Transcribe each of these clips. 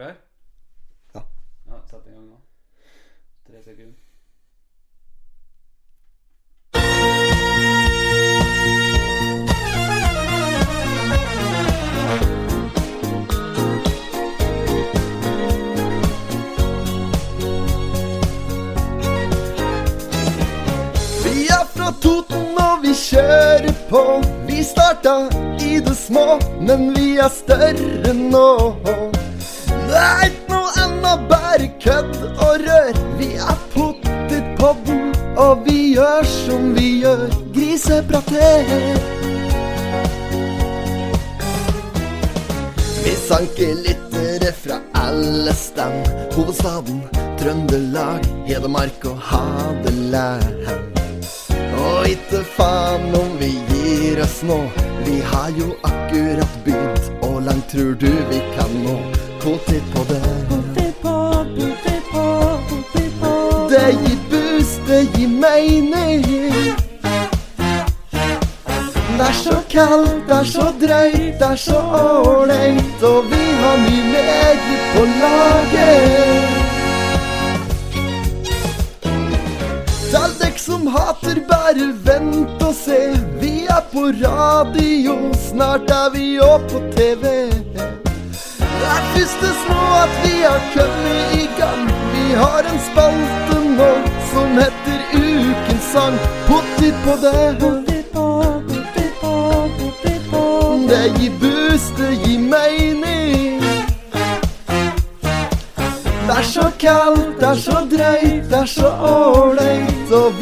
klar? Ja. Ja, Sett i gang nå. Tre sekunder.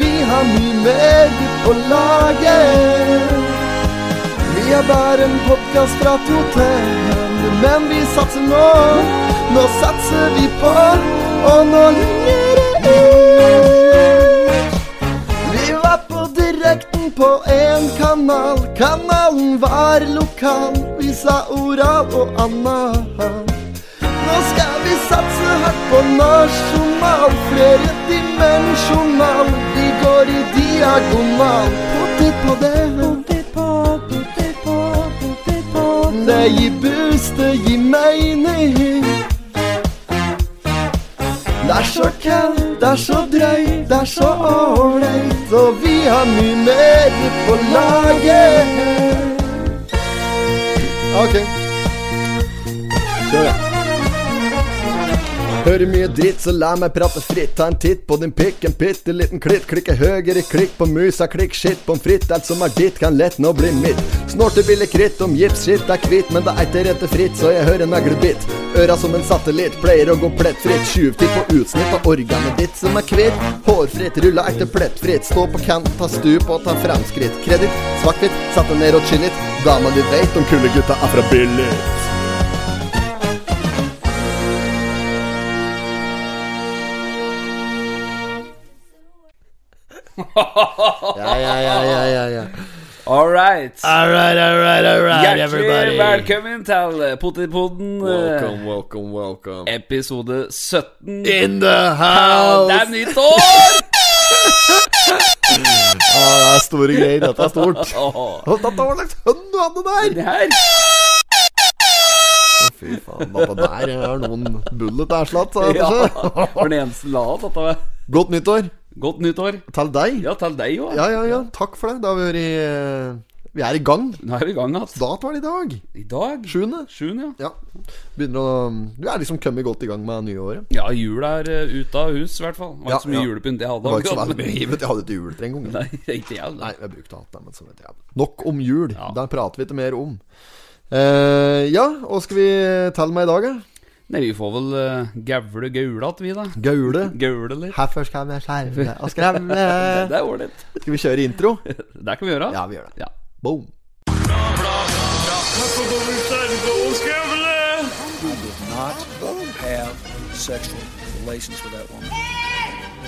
Vi har mye mer på laget. Vi er bare en podkast fra Toten, men vi satser nå. Nå satser vi på å nå lenger ut. Vi var på direkten på en kanal. Kanalen var lokal. Vi sa oral og anal. Nå skal vi satse hardt på nasjonal, flere dimensjonal. De går i diagonal. Potet på det. Det gir boost, det gir mening. Det er så kaldt, det er så drøyt, det er så ålreit, og vi har mye mer på laget. Ok. Kjør det. Hører mye dritt, så la meg prate fritt. Ta en titt på din pikk, en bitte liten klitt. Klikke høyere, klikk på musa, klikk shit, pommes frites. Alt som er ditt, kan lett nå bli mitt. Snorte billig kritt om gipsskitt er kvitt, men det er ikke rette fritt, så jeg hører neglebitt. Øra som en satellitt, pleier å gå plettfritt. Tjuvtid på utsnitt av organet ditt som er kvitt. Hårfritt, rulla ekte plettfritt. Stå på kant, ta stup og ta fremskritt. Kreditt, svart-hvitt, satt ned og chillit. Dama di veit om kulegutta er fra Billit. Ja, ja, ja, ja, ja, ja. All right. All right, all right, all right, Hjertelig everybody. velkommen til Potetpodden. Welcome, welcome, welcome. Episode 17. In the house! det er nytt år! ah, det er store greier. Dette er stort. Dette var slags hønn du hadde der! det her Fy faen, Bare der er noen bullet erslatt, sa jeg Ja, for den eneste la dette var Godt nyttår Godt nyttår. til deg. Ja, til deg òg. Ja, ja, ja. Takk for det. Da har vi vært eh, Vi er i gang. Nå er vi i gang igjen. Dato var det i dag. I dag. Sjuende. Sjuende, ja. Ja. Begynner å Du er liksom kommet godt i gang med nyåret. Ja, jula er uh, ute av hus, i hvert fall. Det var Ja, ikke så mye ja. julepynt jeg hadde. Det var ikke så veldig mye givet. Jeg hadde ikke juletre engang. Nei, ikke jeg. Nei, jeg brukte alt det, men så vet jeg Nok om jul. Ja. Der prater vi ikke mer om. Uh, ja, hva skal vi telle med i dag, da? Nei, vi får vel uh, gavle gaula til vi, da. Gaule. Gaule litt. Herfor skal vi skjerme og skremme. Det er ålreit. Skal vi kjøre intro? Det kan vi gjøre. Ja, vi gjør det. Ja. Boom. woman.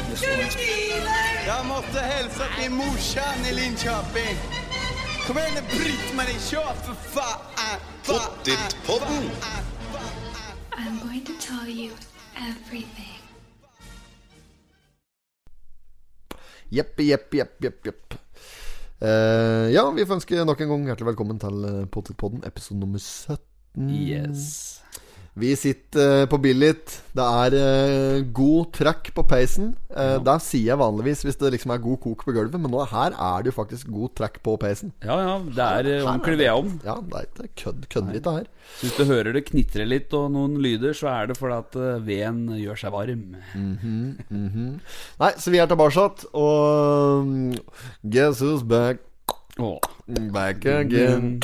Miss Lewinsky. Jag måste hälsa till morsan i Linköping. Kom igen nu Britt-Marie, kör faen! fan! Pottitpodden. I'm going to tell you everything. Jepp, jepp, jepp, jepp, jepp. Uh, ja, vi får ønske nok en gang hjertelig velkommen til uh, Potetpodden, episode nummer 17. Yes. Vi sitter eh, på Billit. Det er eh, god trøkk på peisen. Ja. Der sier jeg vanligvis hvis det liksom er god kok på gulvet, men nå her er det jo faktisk god trøkk på peisen. Ja, ja, det er eh, ordentlig vedovn. Ja, det er ikke kødd, kødd litt, det her. Så Hvis du hører det knitrer litt og noen lyder, så er det fordi at eh, veden gjør seg varm. Nei, så vi er tilbake, og mm, Guess who's back? Oh. Back again.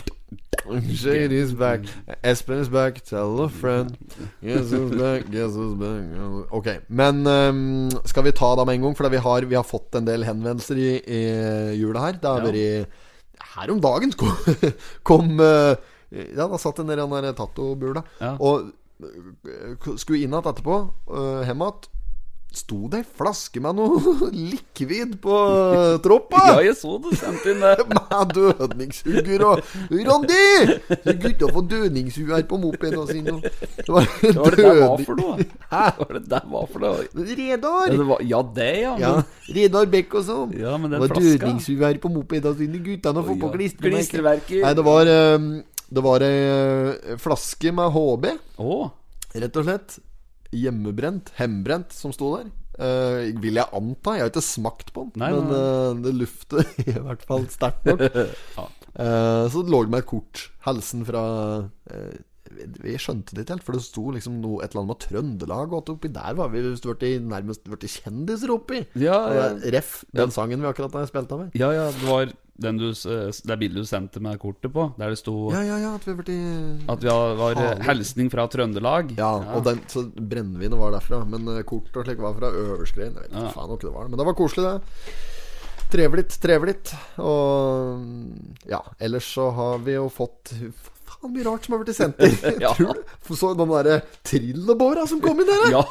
Shady's back. Espen is back. Tell a friend. Who's back? Who's back? Ok, men um, skal vi ta da med en gang? For vi har, vi har fått en del henvendelser i, i jula her. Det har Ja. vært Her om dagen kom, kom uh, Ja, da satt jeg nede i den der tattobula. Ja. Og eh, skulle inn igjen etterpå, uh, hjem igjen. Sto det ei flaske med noe likvid på troppa? Ja, jeg så du sendte inn det. med dødningshugger og Randi! Gutta får dødningshuer på mopeden sine. Det var Hva var det der var for noe? Hæ? Hva var det der var for noe? Ja, Redar! det, var, ja, det, ja. Ja, Redar Bekk og sånn. Ja, men den det var flaska. her på mopedene sine. Guttene får på Ja. klistremerker. Klistremerker. Nei, det var um, Det var ei uh, flaske med HB, Oh. rett og slett. Hjemmebrent. Hembrent, som sto der. Uh, vil jeg anta. Jeg har ikke smakt på den, Nei, men eh, det lufter i hvert fall sterkt nok. Ja. Eh, så lå det meg et kort. Hilsen fra Vi skjønte det ikke helt, for det sto liksom noe, et eller annet med Trøndelag. Og at oppi der var vi vært i, nærmest blitt kjendiser oppi. Ja, ja. Ref, den sangen vi akkurat har spilt av med. ja, ja, det var den du, det bildet du sendte med kortet på, der det sto Ja, ja, ja, at vi har blitt at vi var eh, hilsning fra Trøndelag. Ja, og den, så brennevinet var derfra. Men kortet kort og slik var fra Øverskrein. Jeg vet ikke Ja. faen hva det var. Men det var koselig, det. Trevelig, trevelig. Og ja, ellers så har vi jo fått Faen mye rart som har blitt sendt inn. Ja. Tror du? Så den derre trillebåra som kom inn der, Ja.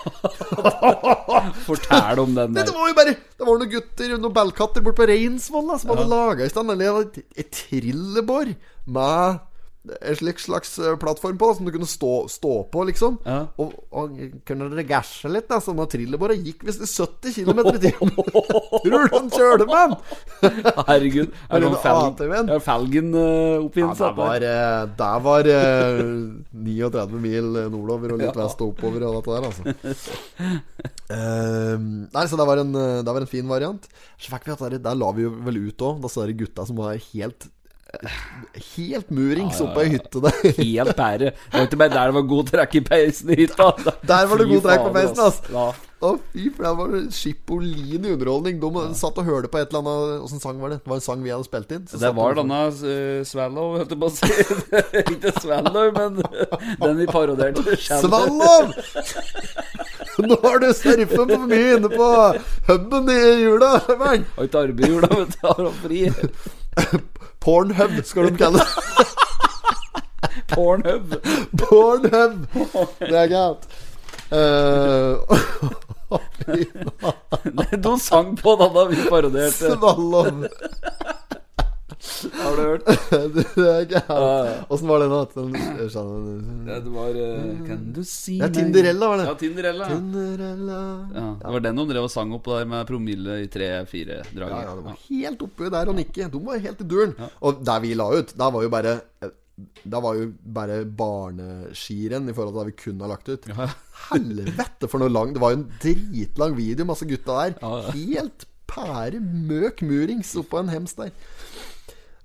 Fortell om den der. det var jo bare Det var noen gutter, noen ballkatter borte på Reinsvoll som hadde laga i stand et trillebår med en slik slags eh, plattform på, som du kunne stå, stå på, liksom. Ja. Og, og kunne regasje litt, da. Sånn at trillebåret gikk visst i 70 km i timen. Tror du han kjører med den? Herregud. Er det noen fel, ATV-en? ja, Felgen-oppfinnelse? Ja, det var, eh, det var eh, 39 mil nordover og litt vest og oppover og dette der, altså. Uh, nei, så det var, en, eh, det var en fin variant. Så fikk vi at der, der la vi jo vel ut òg, disse gutta som var helt eh, Helt murings oppe i hytte der. Helt pære. Det var der det var god trekk i peisen i hytta. Der var det god trekk på peisen, altså. Ja. Å, fy, for det var det Schipolin i underholdning. De satt og hørte på et eller annet Åssen sang var det? Det var en sang vi hadde spilt inn. Det var de- denne uh, Swallow, holdt jeg på å si. ikke Swallow, men den vi parodierte. Swallow! Nå har du surfet for mye inne på huben i jula. Har ikke arbeid i jula, vet du. Har fri. Pornhub skal de kalle det. Pornhub. Pornhub. Det er galt. Uh, faen. De sang på da da vi parodierte. Svallov. Har du hørt? Det er ja. Åssen var det nå? Ja, det var uh, Kan du si Ja, Tinderella var det. Ja, Tinderella. Tinderella. Ja, det var den hun drev og sang opp der med promille i tre-fire drag. Ja, ja, det var helt oppi der og nikke. De var helt i duren. Og der vi la ut, der var jo bare Da var jo bare barneskirenn i forhold til det vi kunne ha lagt ut. Ja. Helvete for noe lang Det var jo en dritlang video, masse gutta der. Ja, ja. Helt pære møk murings oppå en hems der.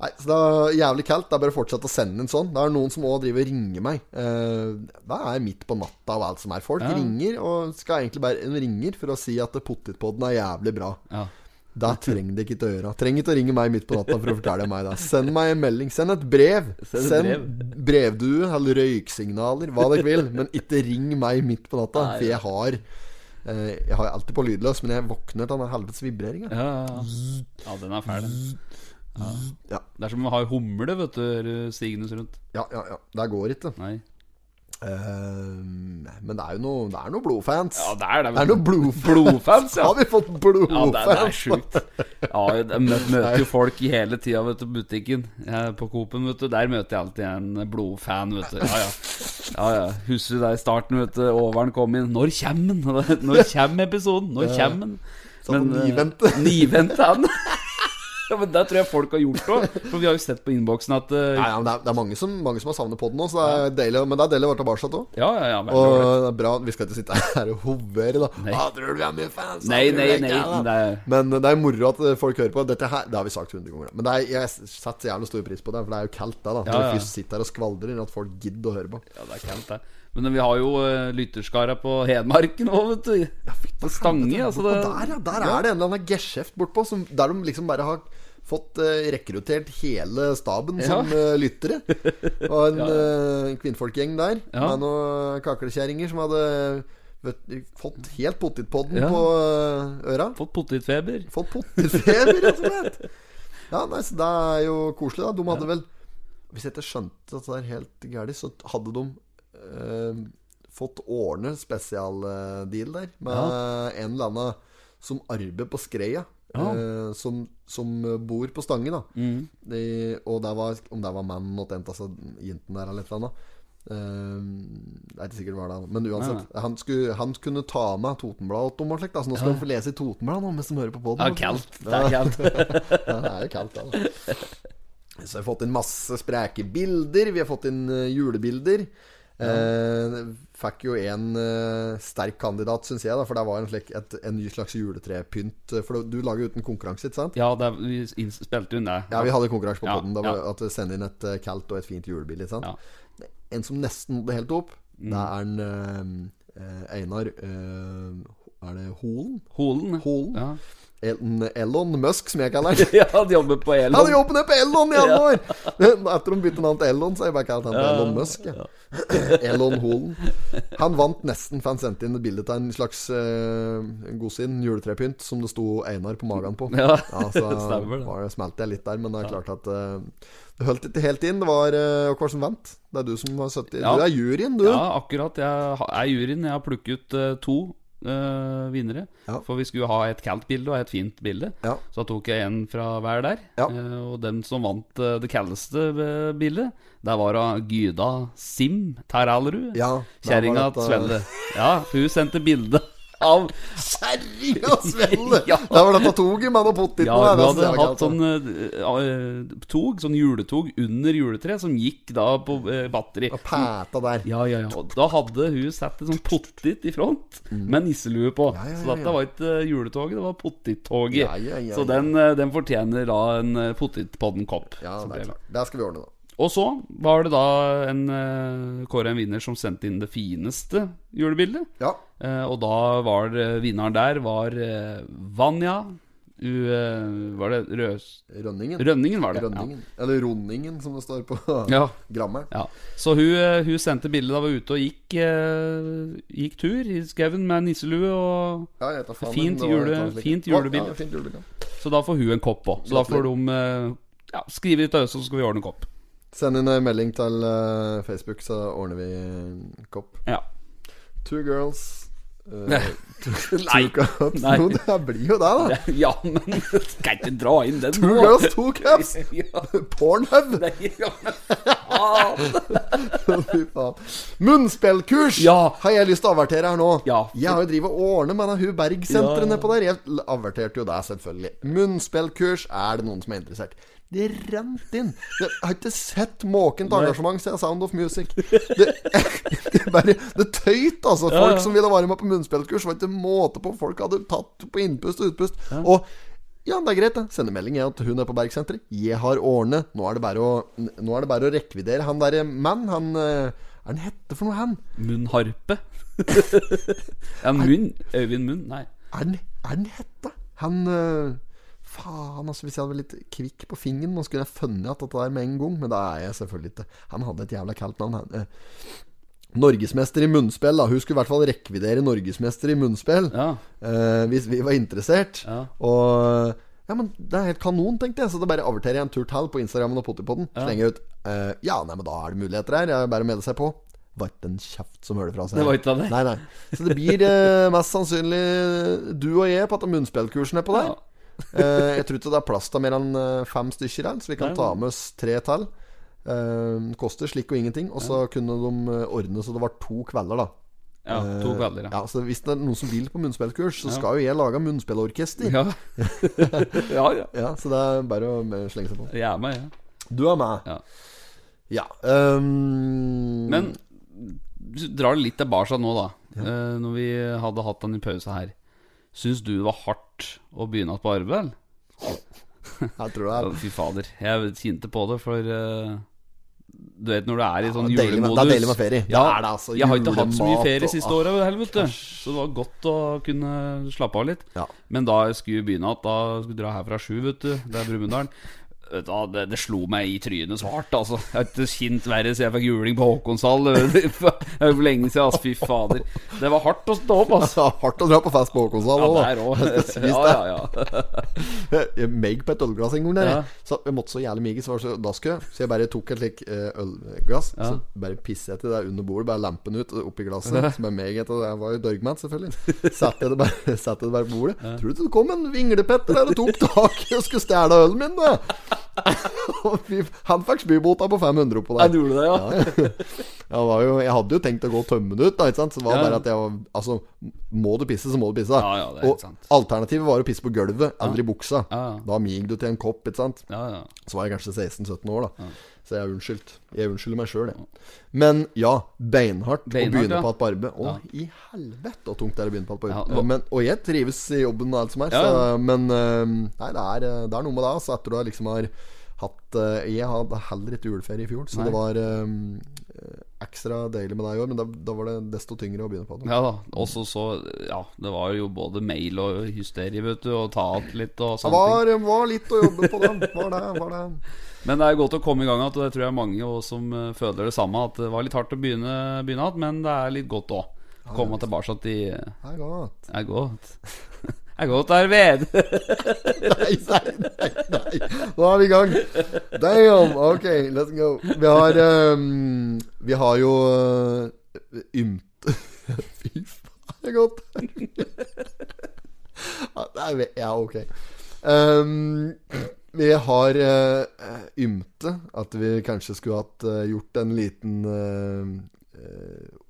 Nei, så det er jævlig kaldt. Det er bare å fortsette å sende en sånn. Det er noen som òg driver og ringer meg. Eh, det er midt på natta og alt som er. Folk Ja. ringer, og skal egentlig bare En ringer for å si at potetpodden er jævlig bra. Ja. Det trenger det ikke til å gjøre. Trenger ikke å ringe meg midt på natta for å fortelle meg det. Send meg en melding. Send et brev. Send Send brevdue eller røyksignaler, hva dere vil. Men ikke ring meg midt på natta, Nei. for jeg har eh, Jeg har alltid på lydløs, men jeg våkner til den helvetes vibreringa. Ja, ja, ja. ja, den er fæl, den. Ja. Det er som å ha humle, vet du, stigende rundt. Ja, ja, ja. Det går ikke. Nei. Eh, men det er jo noe Det er noe blodfans. Ja, det er det. Det er noe blodfans, Blodfans, ja. Har vi fått blodfans? Ja, det, er- det er sjukt. Ja, jeg møter jo folk i hele tida, vet du, butikken. Jeg, på Coop-en, vet du. Der møter jeg alltid en blodfan, vet du. Ja, ja. ja, ja. Husker du det i starten, vet du. Overen kom inn. Når kommer den? Når kommer episoden? Når kommer den? Sånn nivente. Nivente, han. Ja, men det tror jeg folk har gjort òg. For vi har jo sett på innboksen at uh, Nei, ja, men det, er, det er mange som, mange som har savnet podden nå, så det er deilig, men det er deilig å være tilbake òg. Ja, ja, ja. Og det er bra, Vi skal ikke sitte her og hovere, da. Nei. Ah, tror du vi er mye fans? Nei, nei, nei. Det er, Men det er moro at folk hører på. Dette her, Det har vi sagt 100 ganger. Men det er, jeg setter jævlig stor pris på det, for det er jo kaldt, det. da Når ja. vi først sitter her og skvaldrer, at folk gidder å høre på. ja, det er kaldt, det. Men vi har jo uh, lytterskara på Hedmarken òg, vet du. På Stange. Altså det, der, ja, der er det en eller annen geskjeft bortpå, som- der de liksom bare har fått uh, rekruttert hele staben Ja. som uh, lyttere. Og en uh, kvinnfolkgjeng der Ja. med noen kaklekjerringer som hadde vet, fått helt potetpodden Ja. på øra. Fått potetfeber. Fått potetfeber, rett og slett. Ja, nei, så det er jo koselig, da. De hadde vel Hvis jeg ikke skjønte dette er helt gærent, så hadde de eh, fått ordne spesialdeal der med en eller annen som arbeider på Skreia. eh, som, som bor på Stange, da. Mm. De, og det var, om det var mannen og tent, altså der eller et eller annet. Eh, det er ikke sikkert det var det, men uansett. Han, skulle, han kunne ta med Totenbladet om og slikt. da, nå skal vi få lese i Totenbladet mens de hører på Ja, podden. kaldt. Det er kaldt. Det er jo kaldt, da. Så vi har fått inn masse spreke bilder. Vi har fått inn eh, julebilder. Eh, fikk jo en eh, sterk kandidat, syns jeg, da, for det var en, slik, et, en ny slags juletrepynt. For du, du lager jo uten konkurranse, ikke sant? Ja, det vi spilte jo det. Ja, vi hadde konkurranse på Ja, var ja. At du sender inn et eh, kaldt og et fint julebilde. Ikke sant? Ja. En som nesten nådde helt opp, Mm. det er en eh, eh, Einar eh, Er det Holen? Holen. Holen? Ja. El- Elon Musk, som jeg kaller han. ja, de jobber på Elon. Han jobber ned på Elon i alle år! Etter de bytte navn til Elon, så har jeg bare kalt han ja, Elon Musk. Ja. Elon Holen. Han vant nesten, for han sendte inn et bilde av en slags uh, godsinn, juletrepynt, som det sto Einar på magen på. Ja, så stemmer var, smelte jeg litt der, men det er klart at uh, det holdt ikke helt inn. Det var uh, hva som vant. Det er du som har sittet Ja. Du er juryen, du. Ja, akkurat. Jeg er juryen. Jeg har plukket uh, to eh, vinnere. Ja. For vi skulle ha et kaldt bilde og et fint bilde. Ja. Så tok jeg en fra hver der. Ja. Uh, og den som vant uh, det kaldeste bildet, der var av Gyda Sim Taralrud. Ja, Kjerringa til Svelle. Ja, hun sendte bilde av Kjerringa Svelle! Ja. Der var dette toget med noe potet Ja, på. hun hadde hatt sånn eh, tog, sånn juletog under juletreet, som gikk da på uh, batteri. Og Pæta der. Ja, ja, ja. Og Da hadde hun satt en sånn pottit i front med nisselue på. Mm. Ja, ja, ja, Så dette var ikke juletoget, det var pottittoget. Ja, ja, ja, Så den, den fortjener da en uh, pottitpodden-kopp. Ja, det er klart. Det skal vi ordne, da. Og så var det da en uh, kåre en vinner som sendte inn det fineste julebildet. Ja. Eh, og da var vinneren der var eh, Vanja u, eh, Var det Røs... Rønningen. Rønningen, var det. Rønningen. Eller Ronningen, som det står på Ja. grammeren. Ja, Så hun, eh, hun sendte bilde da hun var ute og gikk, eh, gikk tur i skauen med nisselue. Og, Ja, faen, Fint jule- fint julebilde. Ja, fint julebilde. så da får hun en kopp òg. Så da får de eh, ja, skrive litt av oss, så skal vi ordne en kopp. Send inn en melding til eh, Facebook, så ordner vi en kopp. Ja. Two girls. eh, Nei. Nei. Jo, det blir jo det, da. ja, men Kan ikke dra inn den Two girls, two cups. Ja, Pornhub. nei, ja, men. Munnspillkurs Ja. har jeg lyst til å avertere her nå. Ja. Jeg har jo drivet og ordnet med hun Berg-senteret Ja, nedpå der. Jeg averterte jo det, selvfølgelig. Munnspillkurs, er det noen som er interessert? Det rant inn. Jeg har ikke sett Måkent til engasjement siden Sound of Music. Det, det, bare, det tøyt, altså. Folk som ville være med på munnspillkurs, var ikke måte på. Folk hadde tatt på innpust og utpust. Og ja, det er greit, det. Sende melding jeg til hun er på Bergsenteret. Jeg har ordnet. Nå er det bare å, nå er det bare å rekvidere han derre mann. Han eh, er han hette for noe, han? Munnharpe. ja, munn. Øyvind Munn. Nei. Er den, er den hette? Han øh, Faen, altså. Hvis jeg hadde vært litt kvikk på fingeren, nå skulle jeg funnet at dette der med en gang. Men det er jeg selvfølgelig ikke. Han hadde et jævla kaldt navn. Han, eh, Norgesmester i munnspill. da Hun skulle i hvert fall rekvidere norgesmester i munnspill. Ja. eh, hvis vi var interessert. Ja. Og ja, men det er helt kanon, tenkte jeg. Så da bare averterer jeg en tur til på Instagrammen og Potipodden. Slenger ut eh, Ja, nei, men da er det muligheter her. Jeg bare å melde seg på. Var ikke en kjeft som hører fra seg. Det var ikke det? Nei, nei. Så det blir eh, mest sannsynlig du og jeg på dette munnspillkurset nedpå der. Ja. Eh, jeg tror ikke det er plass til mer enn eh, fem stykker her, så vi kan Nei, ta med oss tre til. Eh, koster slik og ingenting. Og så kunne de eh, ordne så det var to kvelder, da. Ja, to kvelder, ja. ja. Så hvis det er noen som vil på munnspillkurs, så Ja. skal jo jeg lage munnspillorkester. Ja. ja, ja. Ja, Så det er bare å eh, slenge seg på. Jeg er med, ja. Du er med. Ja. Ja. ehm, Men drar det litt tilbake nå, da. Eh, når vi hadde hatt den i pause her. Syns du det var hardt å begynne igjen på arbeid? jeg tror det er Fy fader. Jeg kjente på det, for eh, Du vet når du er i sånn det med- julemodus det er deilig med ferie. Det Ja, er det, altså. Jeg har ikke hatt så mye ferie og- siste året, helvete. Så det var godt å kunne slappe av litt. Ja. Men da jeg skulle begynne igjen, da skulle dra herfra sju, vet du. Det er Brumunddal. Du Det, det slo meg i trynet svart, altså. Jeg har ikke kjent verre siden jeg fikk juling på Håkonshall. Det er for lenge siden, altså. Fy fader. Det var hardt å stå opp, altså. Hardt å dra på fest på Håkonshall òg, ja, da. Jeg Ja, ja, ja. Jeg meg på et ølglass en gang der. Ja. Så jeg måtte så jævlig mye, så var det så daskø. Så jeg bare tok et slikt eh, ølglass. Ja. Så bare pisset jeg til det under bordet. Bare lampen ut oppi glasset. Som er meg etter Jeg var jo dørgmat, selvfølgelig. Satte jeg det bare, satte det bare på bordet. Tror du det kom en vinglepetter der og tok tak i og skulle stjele ølen min, da? Han fikk spybota på 500 oppå der. Jeg gjorde det, ja. Jeg, var jo, jeg hadde jo tenkt å gå og tømme den ut, da, ikke sant? Så det var bare at jeg var Altså, må du pisse, så må du pisse. Ja, ja, det er og sant. alternativet var å pisse på gulvet, eller i buksa. Ja, ja. Da mig du til en kopp, ikke sant. ja, ja. Så var jeg kanskje 16-17 år, da. Så jeg er unnskyldt. Jeg unnskylder meg sjøl, jeg. Men ja, beinhardt, beinhardt å begynne ja. på at på arbeid. Å, Ja. i helvete så tungt det er å begynne på på Ja, arbeid. og- men, og jeg trives i jobben og alt som er, Ja, så, men Nei, det er, det er noe med det. Altså, etter du har liksom har hatt eh, Jeg hadde heller ikke juleferie i fjor, så Nei. det var um, ekstra deilig med det i år. Men da, da var det desto tyngre å begynne på det. Ja da. Også så Ja, det var jo både mail og hysterie, vet du, og ta alt litt og Det sånne ting. var, var litt å jobbe på, den. Var det, var det. Men det er godt å komme i gang igjen, og det tror jeg er mange som eh, føler det samme. At det var litt hardt å begynne, igjen, men det er litt godt òg. Komme tilbake til Det er godt. Det er godt. Det er godt arbeid. Nei, nei, nei, nei. Nå er vi i gang. Damn. Ok, let's go. Vi har um, Vi har jo uh, ymt Fy faen, det er godt. Ja, det er, ja, ok. Ehm, vi har uh, ymte at vi kanskje skulle hatt uh, gjort en liten uh,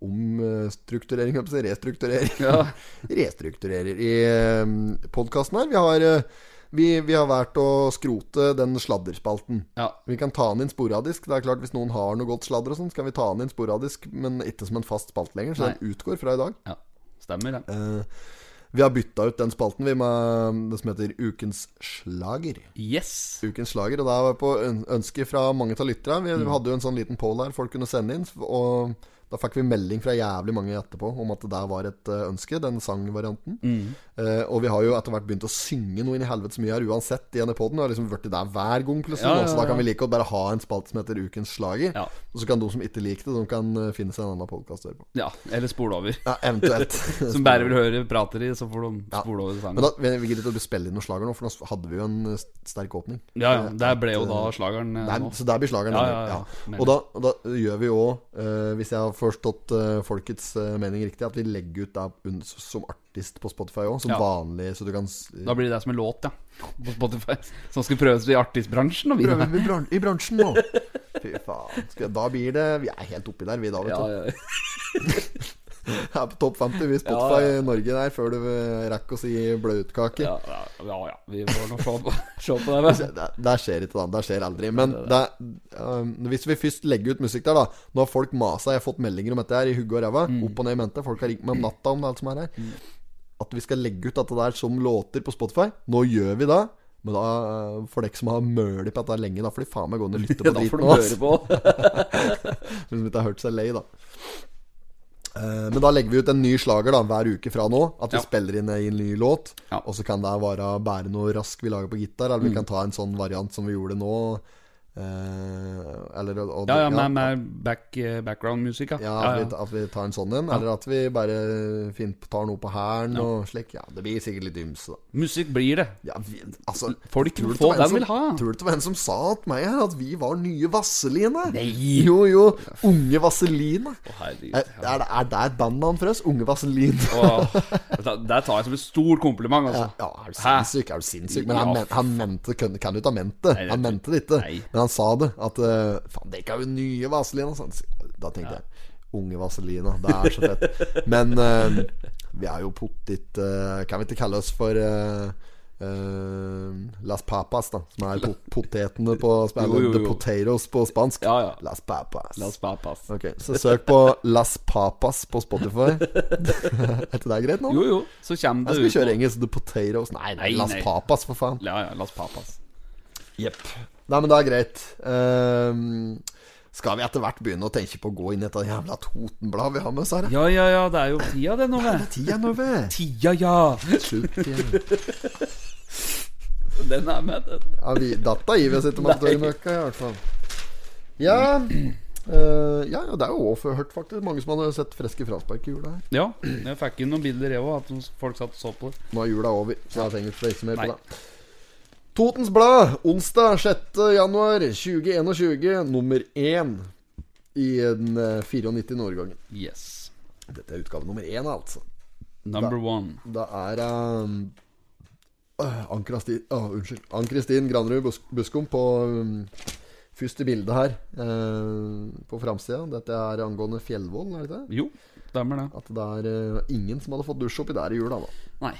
omstrukturering, på restrukturering. Ja. Restrukturerer i uh, podkasten her. Vi har, vi, vi har valgt å skrote den sladderspalten. Ja. Vi kan ta den inn sporadisk. Det er klart Hvis noen har noe godt sladder, og sånn, så kan vi ta den inn sporadisk, men ikke som en fast spalt lenger. Så Nei. den utgår fra i dag. ja. Stemmer, det. Eh, vi har bytta ut den spalten vi med det som heter Ukens slager. Yes. Ukens slager, og det var på ønske fra mange av lytterne. Vi Mm. hadde jo en sånn liten poll her folk kunne sende inn. Og da fikk vi melding fra jævlig mange etterpå om at det der var et eh, ønske, den sangvarianten. Mm. Eh, og vi har jo etter hvert begynt å synge noe inn i helvete så mye her uansett i denne poden. Har liksom blitt der hver gang plutselig. Ja, ja, ja, Så da kan vi like godt bare ha en spalte som heter Ukens slager. Og så kan de som ikke liker det, de kan eh, finne seg en annen podkast å høre på. ja. Eller spole over. Ja, eventuelt. Som bare vil høre prater i, så får de spole over Men sangen. da, vi, vi gidder ikke å spille inn noen slager nå, for nå hadde vi jo en sterk åpning. Ja, ja. Der ble jo da slageren Der, så der blir slageren Ja, ja, ja. Ja. Og, da, og da gjør vi òg, hvis jeg har forstått eh, folkets eh, mening riktig, at vi legger ut da som artist på Spotify òg, som Ja. vanlig. Så du kan Da blir det som en låt, ja. På Spotify. Som skal prøves i artistbransjen. Og vi, prøve i, bran i bransjen nå. Fy faen. Da blir det Vi er helt oppi der, vi da, vet du. ja, ja, ja. Er på topp 50 vi Spotify Ja, i Norge der, før du eh, rekker å si bløtkake. Ja, ja, ja, ja. Vi får nå se på, se på det. Det, det skjer ikke, da. Det skjer aldri. Men det, um, hvis vi først legger ut musikk der, da Nå har folk masa, jeg har fått meldinger om dette her i hugget og ræva. Mm. Opp og ned i mente. Folk har ringt meg om natta om det alt som er her. At vi skal legge ut dette der som låter på Spotify. Nå gjør vi det. Men da, uh, for dere som har mølt på dette lenge, da får de faen meg gå ned og lytte på Da får driten du nå. høre på. Hvis de ikke har hørt seg lei, da. Eh, men da legger vi ut en ny slager da hver uke fra nå. At vi Ja. spiller inn en ny låt. Ja. Mm. Og så kan det være bare noe rask vi lager på gitar, eller vi kan ta en sånn variant som vi gjorde nå. Eh, eller og, Ja, ja, med, med back, eh, background-musikk, ja. ja, ja, at, vi, at vi tar en sånn en. Eller at vi bare fin, tar noe på hæren Ja. og slik. Ja, det blir sikkert litt ymse, da. Musikk blir det. Ja, vi, altså, Folk vil få den vil ha. Tror du det var en som sa til meg her at vi var nye Vaseline? Nei! Jo, jo. Unge Vaseline. Oh, herregud. Er, er, det- er det et bandnavn for oss? Unge Vaseline? oh, det, tar jeg som et stort kompliment, Ja, altså. ja, er du sinnssyk? Er du sinnssyk? Men han, men, han mente kan, kan jo ikke ha ment det- Han mente det ikke. Nei. Han sa det. At uh, Faen, det er ikke jo nye vaselina sånn. Da tenkte jeg Unge Vazelina. Det er så fett. Men uh, vi er jo pottit uh, Kan vi ikke kalle oss for uh, eh, Las Papas, da? Som er pot potetene på Jo, the potatoes på spansk. Ja, ja. Las Papas. Las papas. Ok, Så søk på Las Papas på Spotify. er ikke det greit nå? Jo, jo, så kommer Jeg skal skal kjøre engelsk. The Potatoes. Nei, nei, Nei, Las nei. Papas, for faen. Ja, ja, Las papas. Jepp. Nei, men det er greit. Ehm, skal vi etter hvert begynne å tenke på å gå inn i dette jævla Totenbladet vi har med oss her? Ja, ja, ja, det er jo tida, det nå, vel. Tida nå, ved. Tida, ja. Slutt ja. Den er med, den. Ja, vi, data gir vi oss ikke med møkka, i hvert fall. Ja uh, ja, ja, det er jo også hørt, faktisk. Mange som hadde sett friske fraspark i jula her. Ja, jeg fikk inn noen bilder, jeg òg, at folk satt og så på det. Nå er jula over, så jeg trenger ikke mer på det. Totens Blad, onsdag 6. januar 2021, nummer 1 i den eh, 94-årgangen. Yes. Dette er utgave nummer 1, altså. Number one. Da er um, Ann-Kristin oh. Ann-Kristin Granerud Bus Buskom på um, første bilde her uh, på framsida. Dette er angående Fjellvoll, er det ikke det? Jo, stemmer det. At det er uh, ingen som hadde fått dusj oppi der i jula, da. Nei.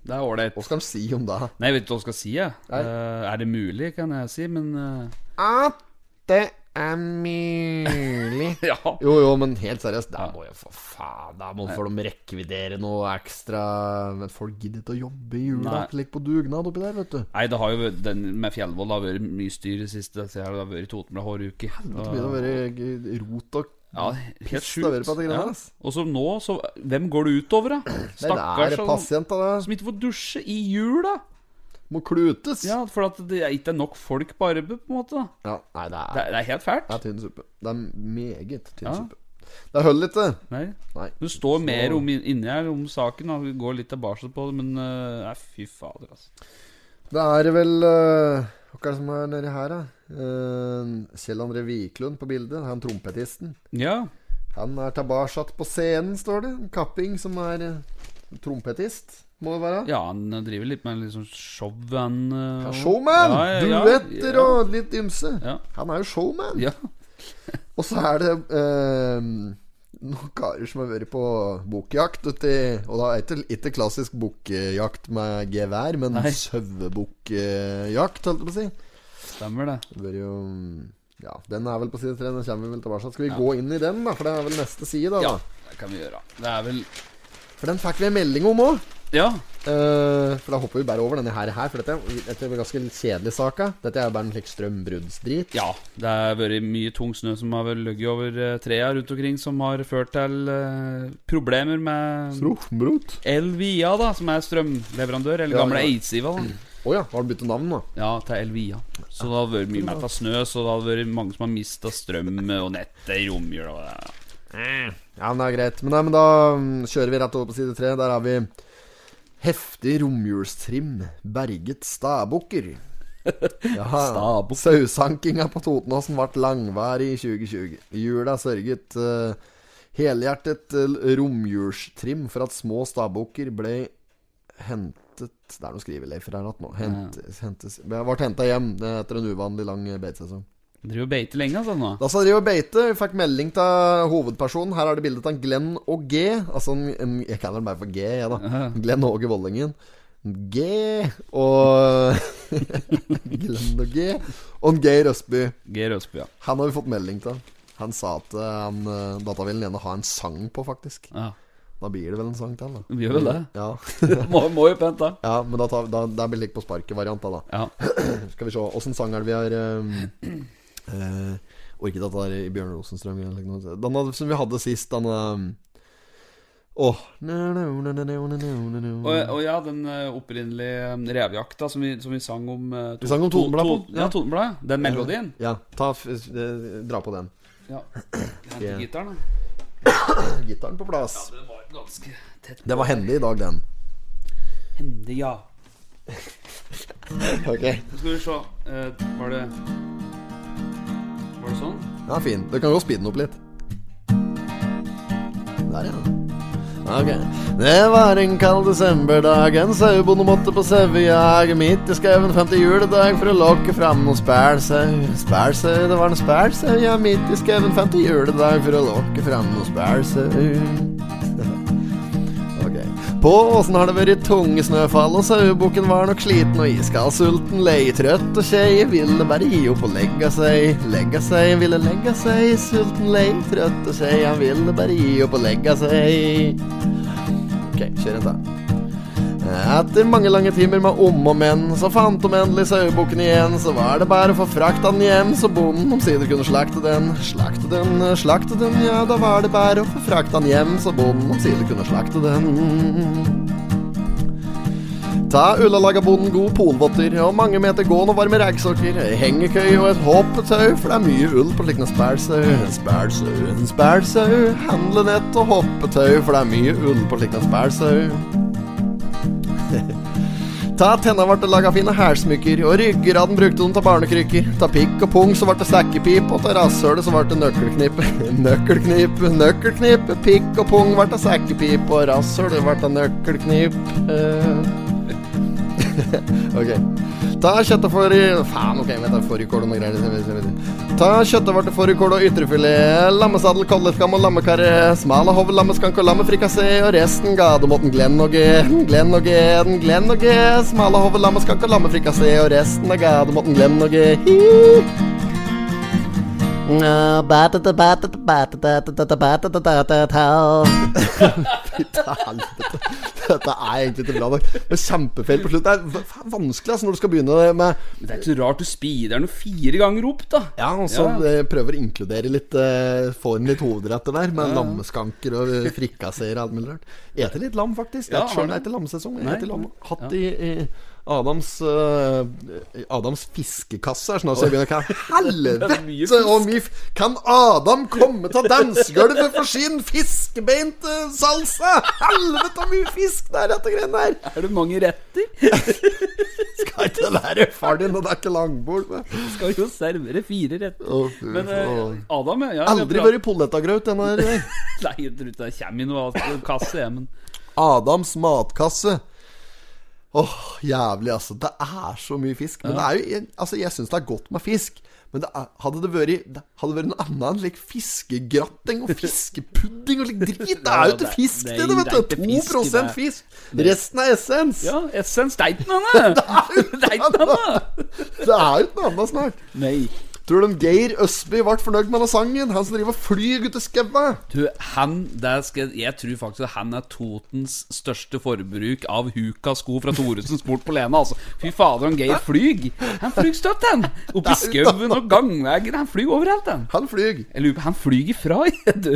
Det er ålreit. Hva skal de si om det? Nei, jeg vet ikke hva de skal si, jeg. Nei. Eh, er det mulig, kan jeg si, men uh, At det er mulig Ja. Jo, jo, men helt seriøst, da må jo for faen Da må for de rekvidere noe ekstra Men folk gidder ikke å jobbe i jula. Ligge på dugnad oppi der, vet du. Nei, det har jo den med Fjellvoll har vært mye styr i det siste. Det har vært i Totenbladet hver uke. Det har vært rot og Ja, helt sjukt. Ja. Og så nå, så Hvem går det utover, da? Stakkars som, pasienter, da som ikke får dusje i jula. Må klutes. Ja, for at det er ikke nok folk på arbeid, på en måte. Ja, nei, det Det er, er, det er helt fælt. det er tynn suppe. Det er meget tynn Ja. suppe. Det holder ikke. Nei. Nei. Det står Så- mer om, inni her om saken. Vi går litt tilbake på det, men eh, Nei, fy fader, altså. Det er vel uh, Hva er det som er nedi her, da? Uh, Kjell André Wiklund på bildet. Han trompetisten. Ja. Han er tilbake på scenen, står det. En kapping som er uh, trompetist, må det være. ja, han driver litt med litt sånn show, han. eh, Ja, showman! Ja, ja, ja, Duetter ja. og litt ymse. Han er jo showman. Ja. Og så er det uh, noen karer som har vært på bukkjakt uti Og da er det ikke, klassisk bukkjakt med gevær, men sauebukkjakt, holdt jeg på å si. Stemmer det. Det jo Ja, den er vel på side tre. Den kommer vi vel tilbake Skal vi gå inn i den, da? For det er vel neste side, da. Ja, det kan vi gjøre. Det er vel For den fikk vi en melding om òg. Ja. for da hopper vi bare over denne her, her for dette, dette er ganske kjedelig sak. Dette er jo bare en slik strømbruddsdrit. Ja, det har vært mye tung snø som har ligget over trærne trea rundt omkring, som har ført til uh, problemer med Strømbrud? Elvia, da, som er strømleverandør. Eller Ja, gamle ja. Eidsiva. da oh, ja, har du byttet navn nå? Ja, til Elvia. Så det har vært mye mer av snø, så det har vært mange som har mista strøm og nettet i romjula. Ja, men det er greit. Men, nei, men da mm, kjører vi rett over på side tre. Der har vi Heftig romjulstrim. Berget stabukker. Ja. Sausankinga på Totenåsen ble langvarig i 2020. I jula sørget uh, helhjertet uh, romjulstrim for at små stabukker ble hentet Det er noe skriveleifer her nå. Hentes, hentes, ble henta hjem etter en uvanlig lang beitesesong. Driver og beiter lenge, altså, nå. Da så driver og beite, vi fikk melding til hovedpersonen. Her er det bilde av Glenn og G. Altså Jeg kaller den bare for G, jeg, da. Glenn Åge Vollingen. G og Glenn og G. Og Geir Østby. Geir Østby, ja. Han har vi fått melding til. Han sa at eh, han, eh, data vil gjerne ha en sang på, faktisk. ja. Da blir det vel en sang til, da. Vi gjør vel det. Ja, Må, må jo pent, da. ja men da, tar, da, da blir det litt på sparket-variant, da. Ja. Skal vi se, åssen sang er det vi har um, eh, Orket at det er i Bjørn Rosenstrøm eller noe. Den som vi hadde sist, den um, Åh Og, og ja, den eh, opprinnelige revejakta revjakta som vi, som vi sang om to, Vi sang om to- Totenbladet to- på- Ja. Totenbladet. Den melodien. Ja, ta, eh, dra på den. Ja. Hente gitaren, da. Gitaren på plass. Ja, Det var ganske tett. Det var hendig i dag, den. Hendig, ja. Ok Så skal vi se. Uh, var det Var det sånn? Ja, fin. Du kan godt speede den opp litt. Der, ja. Ok. Det var en kald desemberdag, en sauebonde måtte på sauejag. Midt i skauen femte juledag for å lokke fram noen spælsau. Spælsau, det var en spælsau, ja, midt i skauen femte juledag for å lokke fram noen spælsau. På åsen har det vært tunge snøfall, og sauebukken var nok sliten og iskald sulten. Lei trøtt og kjei, ville bare gi opp og legge seg. Legge seg, ville legge seg. Sulten, lei, trøtt og kjei, han ville bare gi opp og legge seg. Ok, kjør en til. Etter mange lange timer med om og men, så fant de endelig sauebukken igjen. Så var det bare å få frakta den hjem, så bonden omsider kunne slakte den. Slakte den, slakte den, ja, da var det bare å få frakta den hjem, så bonden omsider kunne slakte den. Ta ullalaga bonden god polvotter og mange meter gående og varme reggsokker, ei hengekøye og et hoppetau, for det er mye ull på slikne spælsau. Spælsau, spælsau, handlenett og hoppetau, for det er mye ull på slikne spælsau. Ta tenna ble laga fine hælsmykker, og ryggraden brukte de til barnekrykker. Ta pikk og pung så ble det sekkepip, og ta rasshølet så ble det nøkkelknipp. Nøkkelknip, nøkkelknip, pikk og pung ble til sekkepip, og rasshølet ble til nøkkelknip. Eh. ok. Ta kjøttet i Faen, ok, vent fårikål og noe greier. Ta til fårikål og ytrefilet, lammesadel, kolleskam og lammekarre, Smale hov, lammeskank og lammefrikassé, og resten ga du måten Glenn og G, Glenn og G, den Glenn og G, smala hov, lammeskank og lammefrikassé, og resten ga du måten Glenn og G. Hi. Fy til helvete. Dette er egentlig ikke bra nok. Det er kjempefeil på slutt. Det er vanskelig altså, når du skal begynne med Det er ikke så rart du speeder noe fire ganger opp, da. Ja, og så Ja. eh, prøver å inkludere litt eh, Få inn litt hovedretter der, med lammeskanker og frikasseer og alt mulig rart. Eter litt lam, faktisk. Ja, Ja, Sjøl har er ikke lammesesong. Jeg lam. Hatt i, i Adams uh, Adams fiskekasse er sånn at jeg begynner Hva helvete og mye Kan Adam komme til dansegulvet for sin fiskebeint eh, salsa? Helvete så mye fisk det er, dette greiene der! Er det mange retter? Skal ikke det være far din, og det er ikke langbord? med. Skal jo servere fire retter. Oh, Men uh. Adam, ja. Aldri vært pollettagraut, denne her. Nei, jeg tror ikke det kommer i noe kasse, jeg, men Adams matkasse. Åh, jævlig, altså. Det er så mye fisk. Men det er jo Altså, jeg syns det er godt med fisk. Men det er, hadde det vært det hadde vært noe annet enn like fiskegrateng og fiskepudding og like drit. Det er jo ikke fisk, det det, det, vet det du. 2 fisk, 2 det fisk. Resten er essens. Ja, essens det. Det er ikke noe annet. Det er jo ikke noe annet snart. Nei. Tror du Geir Østby ble fornøyd med denne sangen? Han som driver og flyr ut i skaua? Du, han der skal, Jeg tror faktisk at han er Totens største forbruk av Huka-sko fra Thoresen Sport på Lena. Altså. Fy fader, han Geir flyg. Han flyg støtt, han. Oppi skauen og gangveggen. Han flyg overalt, han. Han flyg. Jeg lurer på Han flyg ifra, du.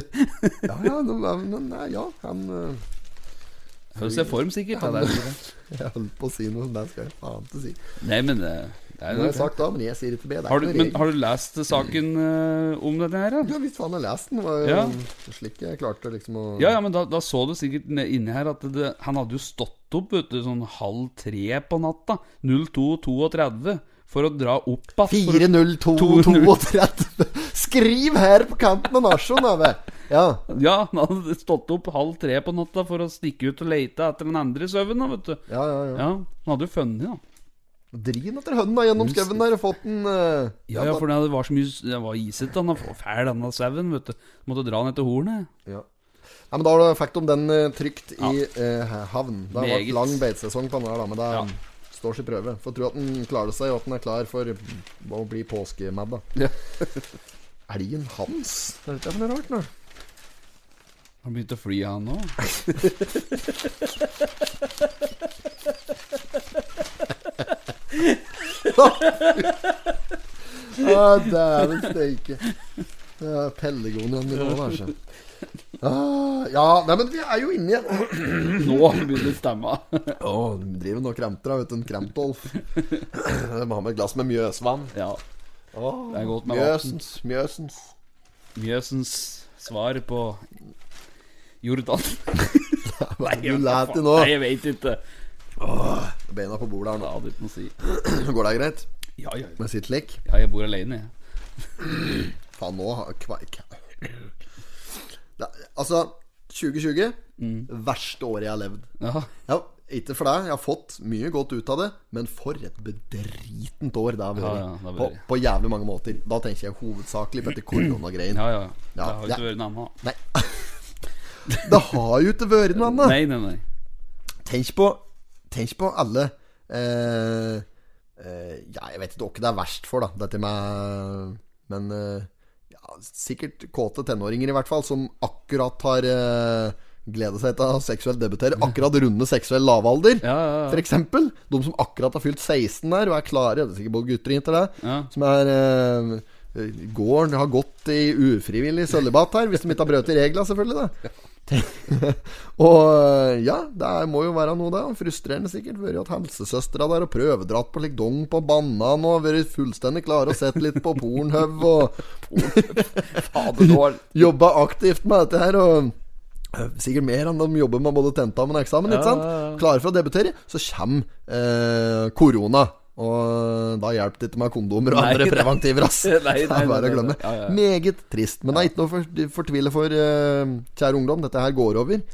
Ja, ja, men, men, nei, ja han Høres i form, sikkert. Er, Jeg holdt på å si noe, det skal jeg faen ikke si. nei, men det, det er Det har jeg sagt da, men jeg sier ikke B. Det er har du, ikke men har du lest saken eh, om dette her? da? Ja visst faen, jeg har lest den. Det var Ja. slik jeg klarte liksom å Ja, ja, men da, da så du sikkert inni her at det, han hadde jo stått opp vet du, sånn halv tre på natta. 02.32 for å dra opp igjen. 40232. Skriv her på kanten av nasjonen. Ja. Ja, han hadde stått opp halv tre på natta for å stikke ut og lete etter den andre sauen, vet du. Ja, ja, ja. Ja, han hadde jo funnet, da. Drin etter hønnen gjennom skauen der og fått den uh, Ja, ja, for det var så mye Det var isete, den var fæl, denne sauen. Måtte dra den etter hornet. ja. ja, men da fikk de den uh, trygt i uh, havn. Det har vært lang beitesesong på den her, da, men det Ja. står sin prøve. Får tro at den klarer seg, og at den er klar for å bli påskemad, da. Ja. Elgen hans? Det er ikke noe rart, nå. Han begynte å fly, han òg. Ah, Dæven steike. Ja, Pellegoniaen min òg, altså. Ah, ja, nei, men vi er jo igjen. Nå begynner det stemma. Du driver nå og kremter, vet du. En kremtolf. De må ha med et glass med mjøsvann. Ja. Oh, Det er godt med Mjøsens, mjøsens. Mjøsens svar på Jordan. Det du lærer til nå? Nei, jeg vet ikke. Beina på bordet her nå. noe si. Går det greit? Ja, ja, ja. Med sitt lekk? ja jeg bor alene, jeg. Faen, nå kveik Da, Altså, 2020 Mm. verste året jeg har levd. Ja. Ja, ikke for deg, jeg har fått mye godt ut av det, men for et bedritent år det har vært. Ja, ja, på, på jævlig mange måter. Da tenker jeg hovedsakelig på dette koronagreien. ja, ja. Det har jo ikke vært noe annet. Nei. det har jo ikke vært noe annet. Nei, nei, nei. Tenk på Tenk på alle eh, eh, Ja, jeg vet ikke hva det er verst for, da, dette med Men eh, ja, sikkert kåte tenåringer, i hvert fall, som akkurat har eh, gleda seg til å seksuelt debutere. Akkurat runde seksuell lavalder. Ja, ja, ja. Eksempel. De som akkurat har fylt 16 der og er klare. Det er sikkert både gutter og jenter, det. Ja. Som er eh, Gården har gått i ufrivillig sølibat her, hvis de ikke har brøt reglene, selvfølgelig. da Og eh, ja, det må jo være noe, det. Frustrerende sikkert. Vært at helsesøstera der og prøvedratt på like dong på banan og vært fullstendig klare og sett litt på Pornhub og jobba aktivt med dette her. Og eh, sikkert mer enn de jobber med både tentamen og eksamen. Ja. Klare for å debutere. Så kommer eh, korona. Og da hjelper det ikke med kondomer og Nei, andre preventiver, ass. Nei, nei, det er bare å glemme. Ja, ja. Meget trist. Men det er ikke noe for, fortvile for uh, kjære ungdom. Dette her går over.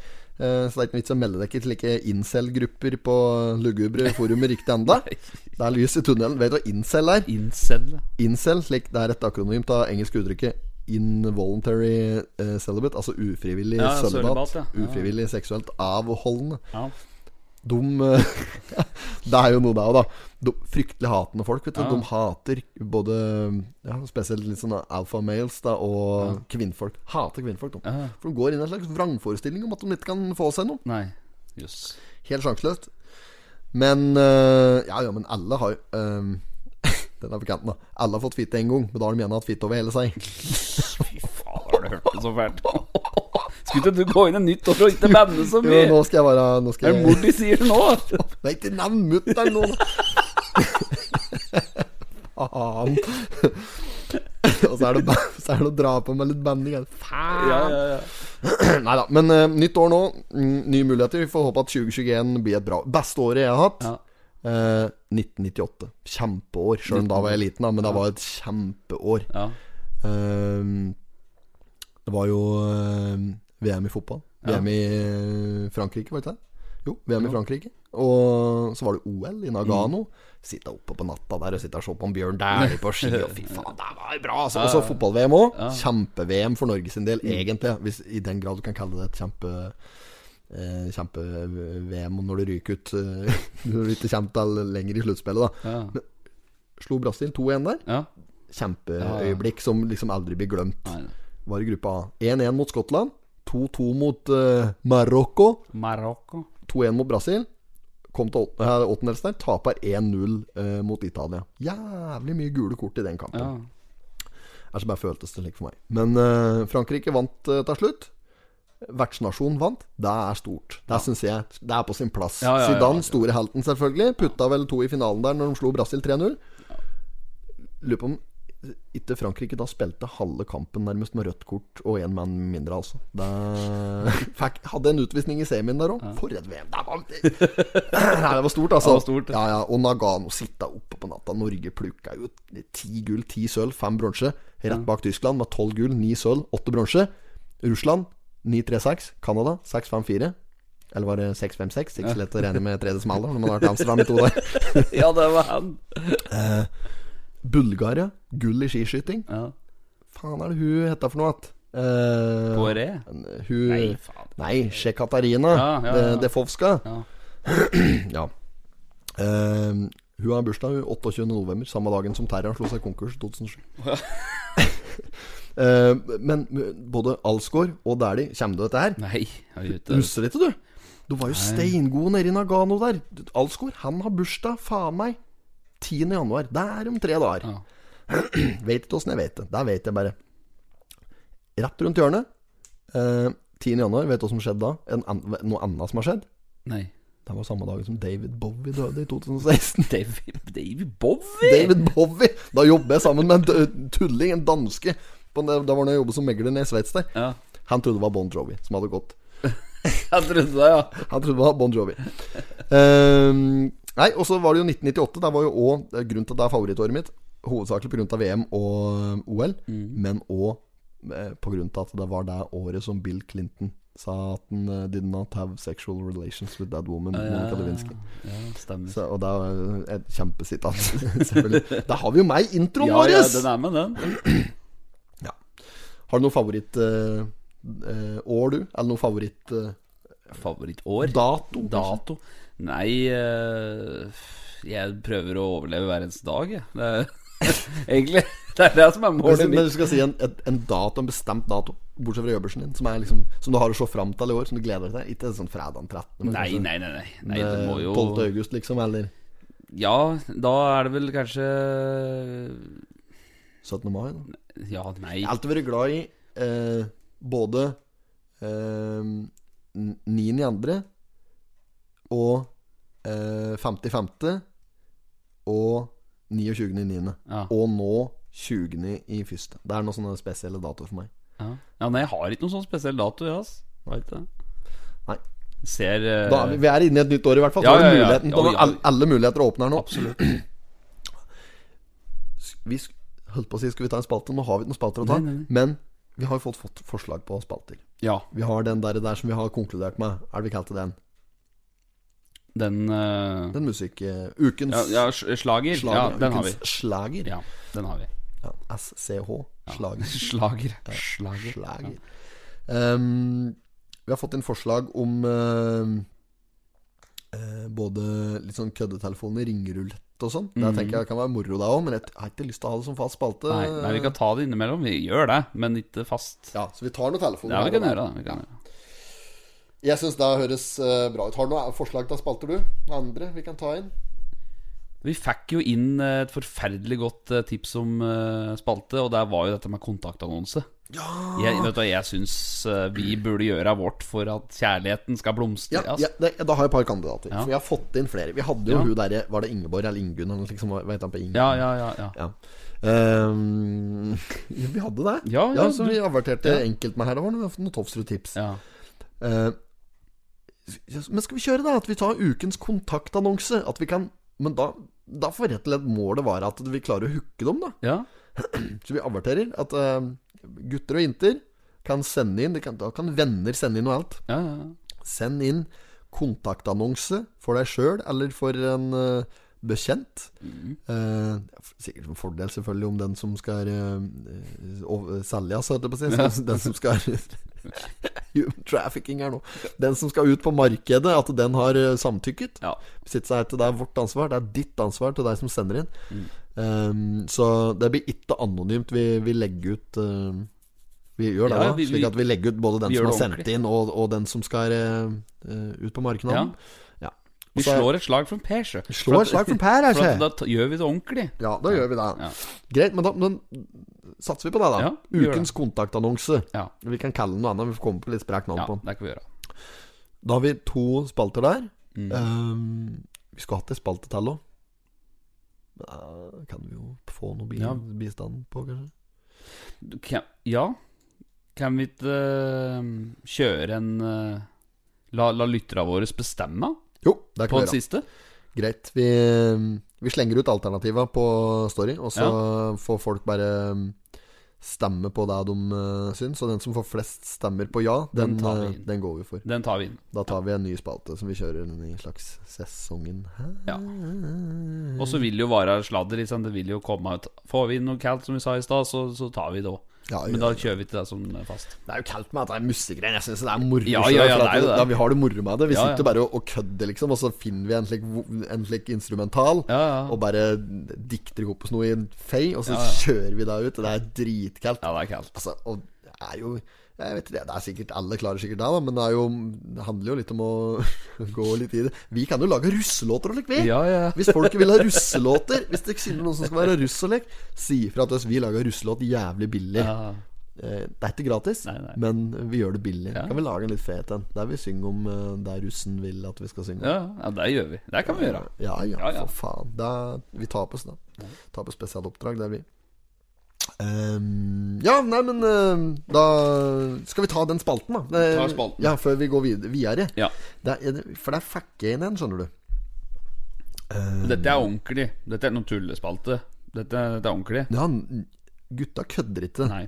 Uh, så det er ikke noe vits å melde deg ikke til like incel-grupper på lugubre forumer riktig enda. Det er lys i tunnelen. Vet du hva incel er? Incel. Incel, slik det er et akronymt av engelsk uttrykket Involuntary uh, celibate, altså ufrivillig Ja, sølibat. Ufrivillig seksuelt avholdende. Ja. De eh, Det er jo noe der òg, da. De fryktelig hatende folk. Vet du. Ja. De hater både ja, Spesielt litt sånne alpha males da og kvinnfolk. Hater kvinnfolk. De. Ja. For de går inn i en slags vrangforestilling om at de ikke kan få seg noe. Nei. yes. Helt sjanseløst. Men uh, Ja, ja, men alle har um, Den er på kanten, da. Alle har fått fitte en gang, men da har de gjerne hatt fitte over hele seg. Fy faen, har du hørt det så fælt? Skulle du gå inn i nytt år og ikke banne så Jo, mye? nå skal jeg bare nå skal Er det jeg, mor de sier nå? Nei, ikke nevn mutter'n nå. Faen. Og så er, det, så er det å dra på med litt banding. Faen. Ja, ja, ja. Nei da. Men uh, nytt år nå. Mm, nye muligheter. Vi får håpe at 2021 blir et bra Beste året jeg har hatt. Ja. Uh, 1998. Kjempeår. Sjøl om da var jeg liten, da, men det var et kjempeår. ja. Uh, det var jo eh, VM i fotball. Ja. VM i eh, Frankrike, var det ikke det? Jo, VM i Frankrike. Og så var det OL i Nagano. Sitte oppe på natta der og sitte og se på en Bjørn Dæhlie på ski. Og fy faen, det var bra! Altså. Og så fotball-VM òg. Kjempe-VM for Norge sin del, egentlig. Hvis, I den grad du kan kalle det et kjempe eh, Kjempe-VM når du ryker ut eh, Når du ikke kommer til lenger i sluttspillet, da. ja. Slo Brasil 2-1 der. ja. Kjempeøyeblikk som liksom aldri blir glemt. Nei. Var i gruppa A. 1-1 mot Skottland. 2-2 mot uh, Marokko. Marokko. 2-1 mot Brasil. Kom til åt- eh, åttendels der. Taper 1-0 uh, mot Italia. Jævlig mye gule kort i den kampen. Ja. Altså bare føltes det slik for meg. Men uh, Frankrike vant uh, til slutt. Vertsnasjonen vant. Det er stort. Det synes jeg Det er på sin plass. Ja, ja, ja, Zidane, ja. store helten, selvfølgelig. Putta vel to i finalen der når de slo Brasil 3-0. Lurer på om ikke Frankrike da spilte halve kampen nærmest med rødt kort og én mann mindre, altså. Da fikk, hadde en utvisning i semien der òg. For et VM! Det var, Nei, det var stort, altså. Det var stort. Ja, ja. Og Nagano sitta oppe på natta. Norge plukka jo ti gull, ti sølv, fem bronse. Rett bak Tyskland med tolv gull, ni sølv, åtte bronse. Russland 9-3-6. Canada 6-5-4. Eller var det 6-5-6? Ikke så lett å regne med tredje smaller når man har vært i Amsterdam i to der. ja, det var han. Bulgaria, gull i skiskyting. Ja. Faen er det hun heta for noe? igjen? Eh, Kåre? hun Nei, Nei, faen. Sjekatarina Ja, ja, ja. De- Defovska. Ja. Ja. Eh, hun har bursdag hun, 28. november, samme dagen som Terran slo seg konkurs i 2007. uh, men eh, både Alsgaard og Dæhlie Kommer du dette her? Nei, jeg Husker ikke, du? Du var jo steingod nede i Nagano der. Alsgaard, han har bursdag, faen meg, 10. januar. Det er om tre dager. Ja. Vet ikke åssen jeg vet det. Det vet jeg bare. Rett rundt hjørnet. Eh, 10. januar, vet du hva som skjedde da? En, noe annet som har skjedd? Nei. Det var samme dag som David Bowie døde i 2016. David, David Bowie? David Bowie! Da jobber jeg sammen med en tulling, en danske. Da var han jeg jobbet som megler nede i Sveits der. Ja. Han trodde det var Bon Jovi som hadde gått. Han trodde det, ja. Han trodde det var Bon Jovi. Ehm, nei, og så var det jo 1998. Der var jo òg grunnen til at det er favorittåret mitt. Hovedsakelig pga. VM og OL, men òg eh, pga. at det var det året som Bill Clinton sa at han uh, did not have sexual relations with that woman, Ja, Monica Lewinsky. ja, stemmer. Så, og det er et kjempesitat, selvfølgelig. Da har vi jo meg i introen Ja, vår! ja, den er med, den. Har du noe favorittår, uh, uh, du? Eller noe favorittdato? Favorittår? dato Dato? Nei eh, Jeg prøver å overleve hver eneste dag, jeg. Det er, egentlig Det er det som er målet mitt. men du skal si en, en, dato, en bestemt dato, bortsett fra jobbørsen din, som, er liksom, som du har å se fram til i år, som du gleder deg til? Ikke sånn fredag 13., Nei, nei, nei. nei. nei det må jo 12. august, liksom, eller Ja, da er det vel kanskje 17. mai. Da. Ja, nei Jeg har alltid vært glad i eh, både eh, 9. og eh, 50. og 29.9. Ja. Og nå 20. i første. Det er noen sånne spesielle datoer for meg. Ja. ja, nei, jeg har ikke noen sånn spesiell dato, jeg, ass. Det. Nei. Ser uh... Da vi, er inne i et nytt år, i hvert fall. Ja, ja, ja. Da er alle, alle muligheter åpne her nå. Absolutt. Vi holdt på å si skal vi ta en spalte. Nå har vi ikke noen spalter å ta. Nei, nei. Men vi har jo fått, fått forslag på spalter. Ja, Vi har den der, der som vi har konkludert med. Er det vi kalte den? Den uh, Den musikk... Uh, ukens ja, ja, slager. slager. Ja, den har vi. slager. Ja, den har vi. Ja, SCH. Slager. Slager. Slager. Slager. Um, vi har fått inn forslag om uh, uh, både litt sånn køddetelefoner, ringerulett og sånn. Det tenker jeg kan være moro, da òg, men jeg har ikke lyst til å ha det som fast spalte. Nei, nei, vi kan ta det innimellom. Vi gjør det, men ikke fast. Ja, Så vi tar noen telefoner. Ja, vi kan gjøre det. Vi kan gjøre det. Jeg syns det høres eh, bra ut. Har du noen forslag til spalter, du? Andre vi kan ta inn? Vi fikk jo inn eh, et forferdelig godt eh, tips om spalte, og det var jo dette med kontaktannonse. Jeg, vet du, jeg syns vi burde gjøre vårt for at kjærligheten skal blomstre. Ja, altså. ja det, Da har jeg et par kandidater. Ja. For vi har fått inn flere. Vi hadde jo Ja. hun derre Var det Ingeborg eller Ingunn? Eller liksom, ja, ja, ja, ja. Ja. Ehm, vi hadde det. Ja, ja, så det- vi averterte ja. enkelt med her. Det var noen, noen Tofsrud-tips. ja. Eh, men skal vi kjøre da? At vi tar ukens kontaktannonse? At vi kan Men da, da får rett og slett målet være at vi klarer å hooke dem, da. ja. Så vi averterer at uh, gutter og jenter kan sende inn kan, Da kan venner sende inn noe alt. ja, ja. Send inn kontaktannonse for deg sjøl eller for en uh, bekjent. Eh, sikkert en fordel selvfølgelig om den som skal uh, så heter det på å si. Den som skal Human trafficking her nå. Den som skal ut på markedet, at den har eh, samtykket. ja. Sitt seg til Det er vårt ansvar. Det er ditt ansvar til deg som sender inn. Mm. Um, så det blir ikke anonymt. Vi, vi legger ut uh, Vi gjør det, Ja, vi- Slik at vi legger ut både den som har sendt inn, og, og den som skal uh, ut på markedet. Ja. Vi slår et slag for Per, sjø. Slår et slag for Per, her, For da gjør vi det ordentlig. Ja, da gjør vi det. Ja. Greit, men da men, satser vi på det, da. Ja, Ukens kontaktannonse. Ja, Vi kan kalle den noe annet. Vi får komme på litt sprek navn ja på den. det kan vi gjøre. Da har vi to spalter der. Mm. Um, vi skulle hatt ei spalte til òg. Kan vi jo få noe bi bistand på, kanskje? Kan, ja. Kan vi ikke uh, kjøre en uh, La, la lytterne våre bestemme Jo, det på kan vi den siste? Greit. Vi, vi slenger ut alternativa på Story, og så får folk bare um, stemme på det de uh, syns. Og den som får flest stemmer på ja, den, Den uh, den går vi for. Den tar vi inn. Da tar vi en ny spalte som vi kjører i slags sesongen. Ja. Og så vil det jo være sladder. Liksom. Det vil jo komme ut Får vi inn noe kaldt, som vi sa i stad, så, så tar vi det òg. Ja, Men da kjører vi til det som er fast. Det er jo kaldt med at det er musikere. Jeg syns det er moro. Ja, ja. Da vi har det moro med det. Vi sitter bare og, og kødder, liksom, og så finner vi en slik, en slik instrumental. Og bare dikter ihop oss noe i en fei, og så kjører vi det ut. Og det er dritkaldt. Ja, det er kaldt. Altså, og det er jo Jeg vet ikke, det er sikkert Alle klarer sikkert det, da, men det, er jo, det handler jo litt om å gå litt i det. Vi kan jo lage russelåter og slik, vi. Ja, ja. Hvis folk vil ha russelåter Hvis det finner noen som skal være russ og lek, si ifra til oss. Vi lager russelåt jævlig billig. ja. Eh, Det er ikke gratis, Nei, nei. men vi gjør det billig. Ja. Kan vi lage en litt fet en? Der vi synger om det der russen vil at vi skal synge. Ja, ja, det gjør vi. Det kan vi gjøre. Ja, ja, Ja, ja. for faen. Da, vi tar på oss, da. Tar på spesialoppdrag, det er vi. Ehm, ja, nei, men uh, da skal vi ta den spalten, da. Det, Ta spalten. Ja, før vi går videre. videre. Ja. Det er, for der fikk jeg inn en, skjønner du. Um, Dette er ordentlig. Dette er noen tullespalte. Dette, dette er ordentlig. ja, gutta kødder ikke. Nei.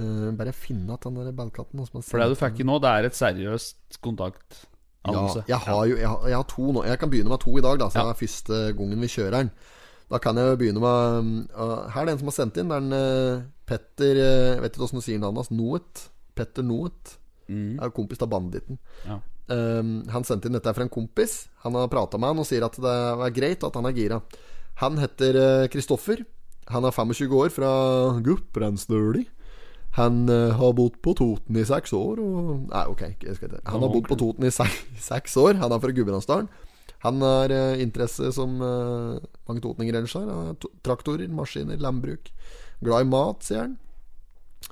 Uh, bare finne at den der ballkatten han For det du fikk i nå, det er et seriøst kontakt. ja, jeg har jo jeg har, jeg har to nå. Jeg kan begynne med to i dag, da. Så Ja. det er første gangen vi kjører den. Da kan jeg jo begynne med uh, Her er det en som har sendt inn. Det er en uh, Petter uh, Vet ikke hvordan du sier navnet hans. Noet. Petter Noet. Mm. Er kompis av banditten. Ja. Um, han sendte inn dette fra en kompis. Han har prata med han og sier at det er greit at han er gira. Han heter uh, Kristoffer. Han er 25 år, fra Gudbrandsdøli. Han har bodd på Toten i seks år og Nei, ok. Han har bodd på Toten i se- seks år. Han er fra Gudbrandsdalen. Han har uh, interesse som uh, mange totninger ellers har. Traktorer, maskiner, landbruk. Glad i mat, sier han.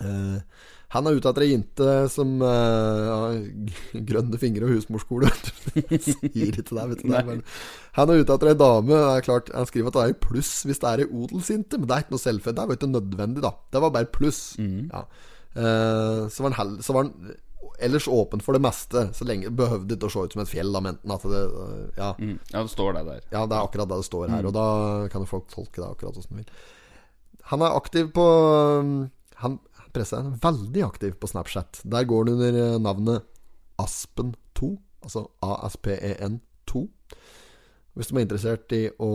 Eh, han er ute etter ei jente som eh, har grønne fingre og husmorskole. Sier ikke det, vet du. Det Han er ute etter ei dame. Det er klart, Han skriver at det er et pluss hvis det er ei odelsjente, men det er ikke noe selvfølgelig. Det var ikke nødvendig, da. Det var bare pluss. Ja. Eh, så, var han så var han ellers åpen for det meste. Så lenge behøvde ikke å se ut som et fjell. Da, men at det Ja. Mm. ja, det står det der. Ja, det er akkurat det det står her, og da kan jo folk tolke det akkurat som de vil. Han er aktiv på Han pressa er veldig aktiv på Snapchat. Der går han under eh, navnet Aspen2, altså ASPEN2. Hvis de er interessert i å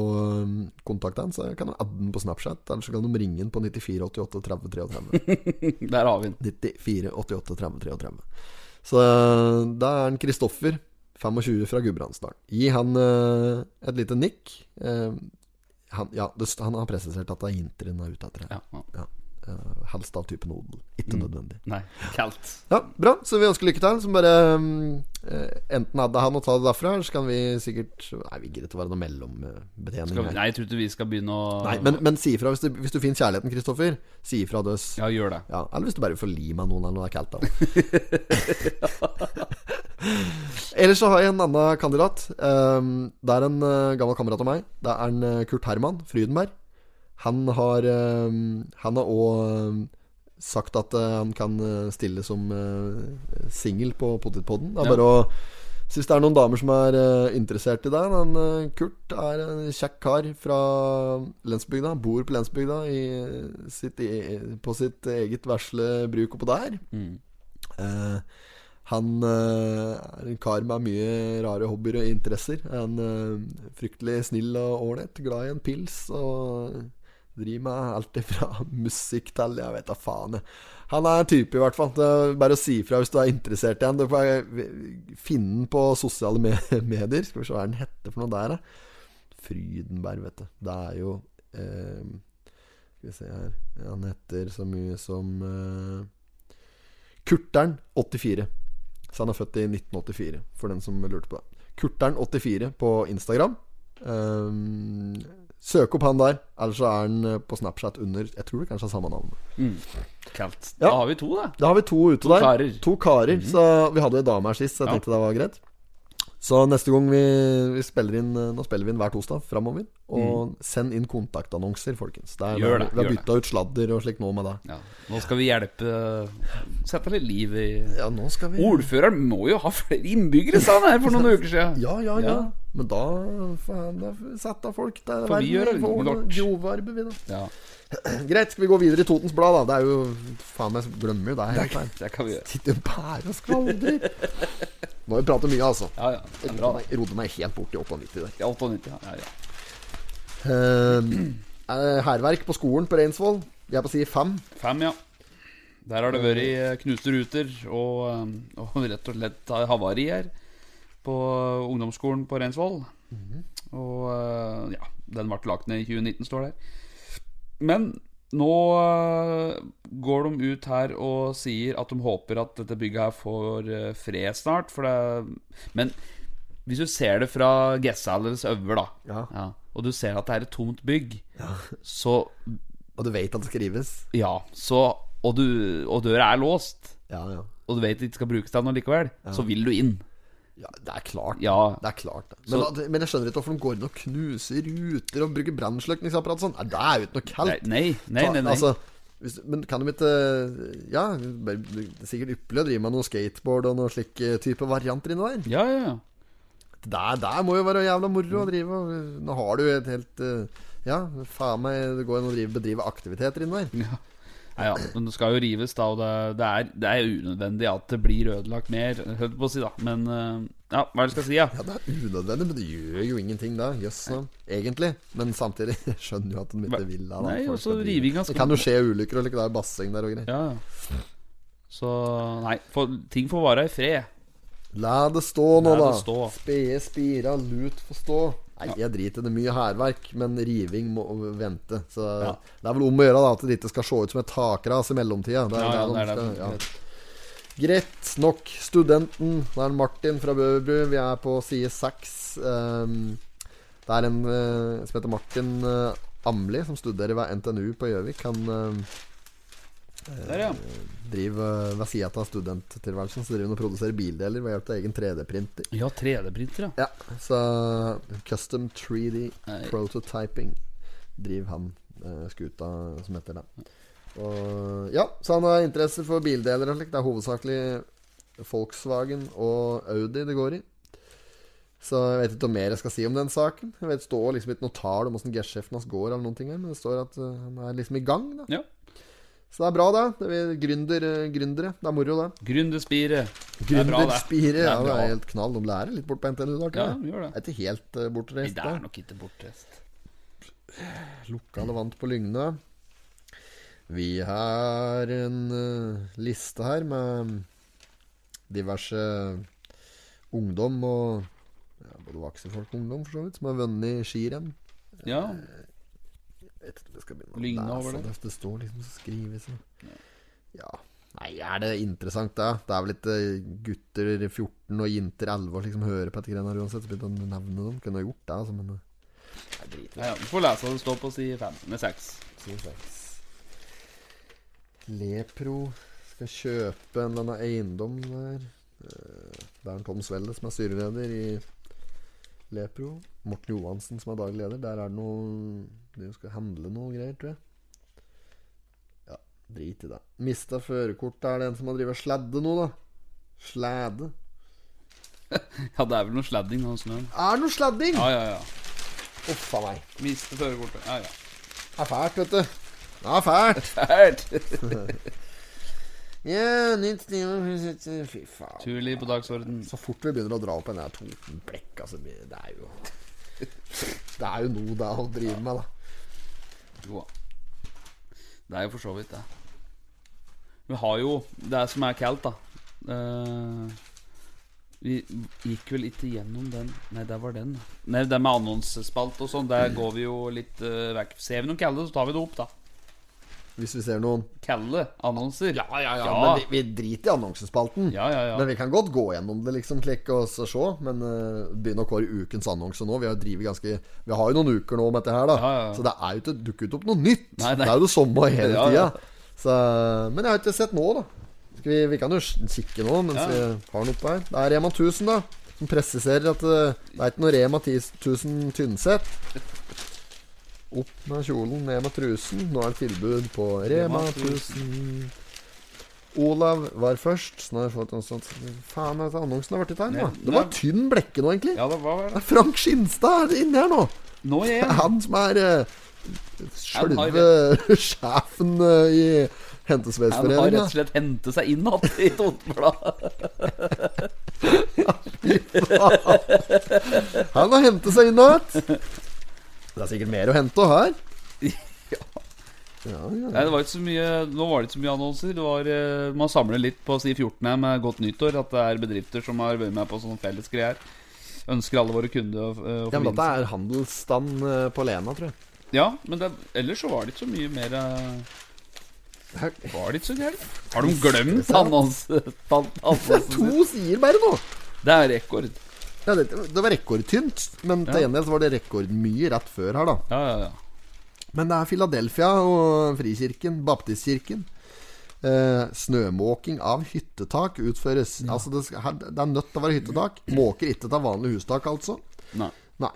um, kontakte han, så kan du adde han på Snapchat. Eller så kan de ringe han på 9488 30 33. Der har vi han. 94 88 30 33. Så eh, da er han Kristoffer, 25 fra Gudbrandsdalen. Gi han uh, et lite nikk. Uh, han, ja, det, han har presisert at det er interen er ute etter. Ja, ja. Ja. Eh, helst av typen odel. Ikke nødvendig. Nei, kaldt. Ja, bra. Så vi ønsker lykke til. Så bare um, enten hadde han å ta det derfra, eller så kan vi sikkert Nei, vi gidder ikke å være noe mellombetjening vi- nei, jeg tror ikke vi skal begynne å Nei, men, men si ifra hvis, du- hvis du finner kjærligheten, Kristoffer. Si ifra døs. Ja, gjør det. Ja, eller hvis du bare får li meg noen eller noe det er kaldt da. Ellers så har jeg en annen kandidat. Um, det er en uh, gammel kamerat av meg. Det er en uh, Kurt Herman Frydenberg. Han har um, Han har òg sagt at uh, han kan uh, stille som uh, singel på Potetpodden. Det er Ja. bare å Hvis det er noen damer som er uh, interessert i det Men uh, Kurt er en kjekk kar fra lensbygda. Bor på lensbygda i sitt, e på sitt eget vesle bruk oppå der. Mm. Eh, han eh, er en kar med mye rare hobbyer og interesser. Er fryktelig snill og ålreit. Glad i en pils. Og driver med alt fra musikk til Jeg vet da faen. Han er en type, i hvert fall. Bare å si ifra hvis du er interessert i han. Du får finne han på sosiale me medier. Skal vi se hva den heter for noe der, da. Frydenberg, vet du. Det er jo eh, Skal vi se her Han heter så mye som eh, Kurtern84. Så han er født i 1984, for den som lurte på det. Kurtern84 på Instagram. Ehm, søk opp han der. Ellers så er han eh, på Snapchat under Jeg tror det kanskje er samme navn. Kaldt. Ja. Da har vi to, da. Da har vi to ute To der. karer. To karer. Så vi hadde jo ei dame her sist, så jeg Ja. tenkte det var greit. Så neste gang vi, vi spiller inn eh, Nå spiller vi inn hver torsdag framover. Og send inn kontaktannonser, folkens. Er, Mhm. Gjør det, vi har gjør bytta ut sladder og slikt nå med det. Ja. Nå skal vi hjelpe Sette litt liv i Ja, nå skal vi Ordføreren må jo ha flere innbyggere, sa han her for noen uker siden. Ja, ja, ja. Ja. Men da faen, da setter folk der Får vi gjøre det Jovarbe, vi, da. Ja, Greit, skal vi gå videre i Totens Blad, da? Det er jo Faen, jeg glemmer jo det her. det kan vi gjøre. Sitter bare og skvaldrer. Nå har vi pratet mye, altså. Ja, ja. Er Jeg rodde meg, rodde meg helt bort i 98 der. Ja, 98, ja. ja, ja. Uh, på skolen på Reinsvoll. Vi er på side fem. Fem, ja. Der har det vært eh, knuste ruter og, eh, og rett og slett havari her på ungdomsskolen på Reinsvoll. Og eh, ja, den ble lagt ned i 2019, står det her. Men nå eh, går de ut her og sier at de håper at dette bygget her får eh, fred snart. Det Men hvis du ser det fra Gessales øver, da, Ja. og du ser at det er et tomt bygg, så Og du vet at det skrives? ja, så og, du, og døra er låst, Ja, ja. og du vet det ikke skal brukes til noe likevel, så vil du inn. Ja, det er klart. Ja. Det er klart det. Men, da, men jeg skjønner ikke hvorfor de går inn og knuser ruter og bruker brannslukningsapparat sånn. Nei, Det er jo ikke noe kaldt. Nei, nei, nei. nei. Altså, hvis, men kan de ikke Ja, det er sikkert ypperlig å drive med noe skateboard og noen slik eh, type varianter inni der. ja, ja, ja. Der, der må jo være jævla moro å drive. Nå har du et helt eh, Ja, faen meg det går an å drive, bedrive aktiviteter inni der. ja. Nei, ja, men det skal jo rives, da, og det, det, er, det er unødvendig at det blir ødelagt mer, holdt på å si, da. Men eh, ja, hva er det du skal si, ja? Ja, det er unødvendig, men det gjør jo ingenting da. Jøss, egentlig. Men samtidig skjønner jo at de ikke vil da. Nei, også rivinga Det kan jo skje ulykker og like, det er basseng der og greier. Ja, ja. Så nei, for, ting får være i fred. La det stå nå, La da. det stå. Spede spira, lut få stå. Nei, jeg driter i det. Mye hærverk, men riving må vente. Så Ja. det er vel om å gjøre da at det ikke skal se ut som et takras i mellomtida. Det er Ja, ja, det er det. ja. Greit nok. Studenten. Det er Martin fra Bøverbru. Vi er på side seks. Um, det er en eh, som heter Martin uh, Amli, som studerer ved NTNU på Gjøvik. Han eh, Der, ja. driver ved sida av studenttilværelsen Så driver han og produserer bildeler ved hjelp av egen 3D-printer. Ja, 3D-printer, ja. Ja, så Custom 3D Nei. Prototyping driver han eh, skuta som heter det. Og ja, så han har interesse for bildeler og slikt. Det er hovedsakelig Volkswagen og Audi det går i. Så jeg vet ikke noe mer jeg skal si om den saken. Jeg vet Det står liksom ikke noe tall om åssen gessjefen hans går, eller noen ting her, men det står at eh, han er liksom i gang. da Ja. Så det er bra, det. det er gründer, eh, gründere. Det er moro, det. Gründerspire. Det er bra, det. Gründerspire. Er Ja, det er helt knall. De lærer litt bort på NTNU. Da, Ja, de gjør Det det. er ikke helt uh, bortreist. Det er nok ikke bortreist. Lokale vant på Lygne. Vi har en uh, liste her med diverse ungdom og ja, både voksne folk og ungdom, for så vidt, som har vunnet skirenn. Ja. Jeg vet ikke om jeg skal begynne å lese over det. Det står liksom så skrives og Ja. Nei, er det interessant, da? Det er vel ikke gutter 14 og jenter 11 som liksom hører på dette greiene uansett. Så begynte å nevne dem. Kunne ha gjort det, altså, men eh, Nei, ja. Du får lese det står på side 5 med 6. Side 6. Lepro skal kjøpe en eller annen eiendom der. Eh, Det er en Tom Svelle som er styreleder i Lepro. Morten Johansen som er daglig leder. Der er det noe De skal handle noe greier, tror jeg. Ja, drit i det. Mista førerkortet. Er det en som har drevet sladde nå, da? Slæde. Ja, det er vel noe sladding nå, snøen. Er det noe sladding? Ja, ja, ja. Uff a meg. Miste førerkortet. Ja, ja. Det er fælt, vet du. Det er fælt. Fælt! Ja, nytt stil Fy faen. Turliv på dagsorden. Så fort vi begynner å dra opp en der Toten Blekk altså, Det er jo Det er jo noe det å drive med, da. Jo da. Det er jo for så vidt det. Vi har jo det som er kaldt, da. Uh, vi gikk vel ikke gjennom den Nei, det var den. Nei, det med annonsespalt og sånn, der går vi jo litt uh, vekk. Ser vi noen kalde, så tar vi det opp, da. Hvis vi ser noen Kalle annonser. Ja, ja, ja. Ja. Men vi, vi driter i annonsespalten. Ja, ja, ja. Men vi kan godt gå gjennom det, liksom, klikke og så se. Men uh, begynner å kåre ukens annonse nå. Vi har, ganske, vi har jo noen uker nå med dette her, da. Ja, ja. Så det er jo ikke dukket opp noe nytt. Nei, nei. Det er jo det samme hele tida. men jeg har ikke sett nå, da. Vi, vi kan jo kikke nå mens vi har den oppe her. Det er Rema 1000, da. Som presiserer at det, det er ikke noe Rema 1000 Tynset. Opp med kjolen, ned med trusen. Nå er det tilbud på Rema Rema 1000. Olav var først. Jeg sånn Faen, annonsen har blitt her nå. Det var tynn blekke nå, egentlig. Ja, det var Det Frank Skinstad er inne her nå. Nå er er han som er uh, sjølve sjefen uh, i Han har rett og slett hentet seg inn igjen i Totenbladet. Han har hentet seg inn igjen. Det er sikkert mer å hente her. Ja. Ja, ja. Nei, det var ikke så mye Nå var det ikke så mye annonser. Det var, eh, man samler litt på si 14 her med Godt nyttår. At det er bedrifter som har vært med på sånne felles greier. Ønsker alle våre kunder å, eh, å Ja, men dette er handelsstand eh, på Lena, tror jeg. Ja, men det, ellers så var det ikke så mye mer eh, Var det ikke så gærent? Har de glemt annonse- Det er sin? to sider bare nå! Det er rekord. Ja, det, det var rekordtynt, men til gjengjeld så var det rekordmye rett før her, da. Ja, ja, ja. Men det er Philadelphia og Frikirken, Baptistkirken. Eh, snømåking av hyttetak utføres. Altså det, her, det er nødt til å være hyttetak. Måker ikke av vanlig hustak, altså. Nei. Nei.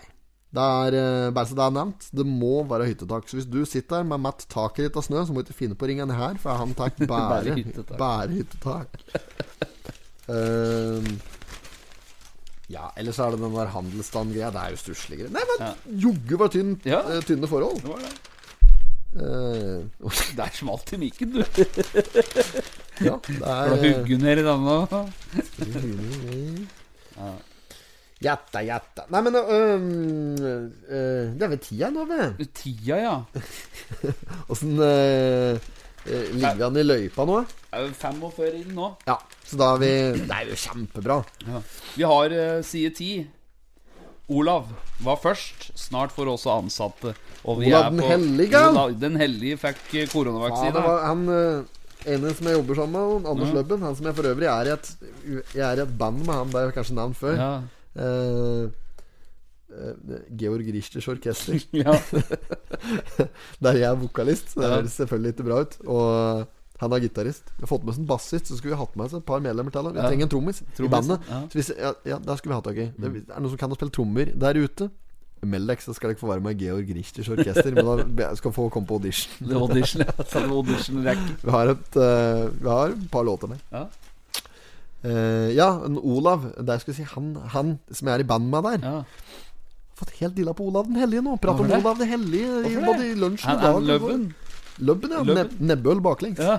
Det er, eh, bare så det er nevnt, det må være hyttetak. Så hvis du sitter her med matt taket ditt av snø, så må du ikke finne på å ringe en her, for han tar bare, Bare hyttetak. bare hyttetak. Ehm, ja, ellers er det den der handelsstand-greia. Det er jo stusslige. Nei, men Ja. joggu var tynn, Ja. uh, tynne forhold. Det var det. Eh, Der smalt i mikken, du. ja, det er du hugge ned i denne? Jatta, jatta. Nei, men øhm, øh, Det er vel tida nå, det. Tida, ja. Åssen øh, øh, ligger vi an i løypa nå? Er jo 45 inn nå. Ja, så da er vi Det er jo kjempebra. Ja. Vi har uh, side 10. Olav var først. Snart får også ansatte. Og vi Olav er den på- hellige? Olav den hellige fikk koronavaksine. Ja, det var han uh, ene som jeg jobber sammen med, Anders mm. Løbben. Han som jeg for øvrig er i et Jeg er i et band med han, det er kanskje nevnt før. Ja. Eh, eh, Georg Richters orkester. ja. Der jeg er vokalist. Det høres selvfølgelig ikke bra ut. Og han er gitarist. Vi har fått med oss en bassist, så skulle vi hatt med oss et par medlemmer til. Vi trenger en trommis i bandet. ja. Så hvis, ja, ja, der skulle vi hatt tak i. Det er noen som kan å spille trommer der ute. Meld dere, så skal dere få være med i Georg Richters orkester. Men da skal få komme på audition. Det audition. ja. Er audition-rekke. Vi har et uh, Vi har et par låter der. Ja. Uh, ja, en Olav Der skal jeg si han, han som jeg er i band med der. Ja. Fått helt dilla på Olav den hellige nå. Prat om Olav den hellige i, både i lunsjen Han dag. Løbben. Løbben, ja. Løbben. Ne nebbøl baklengs. Ja.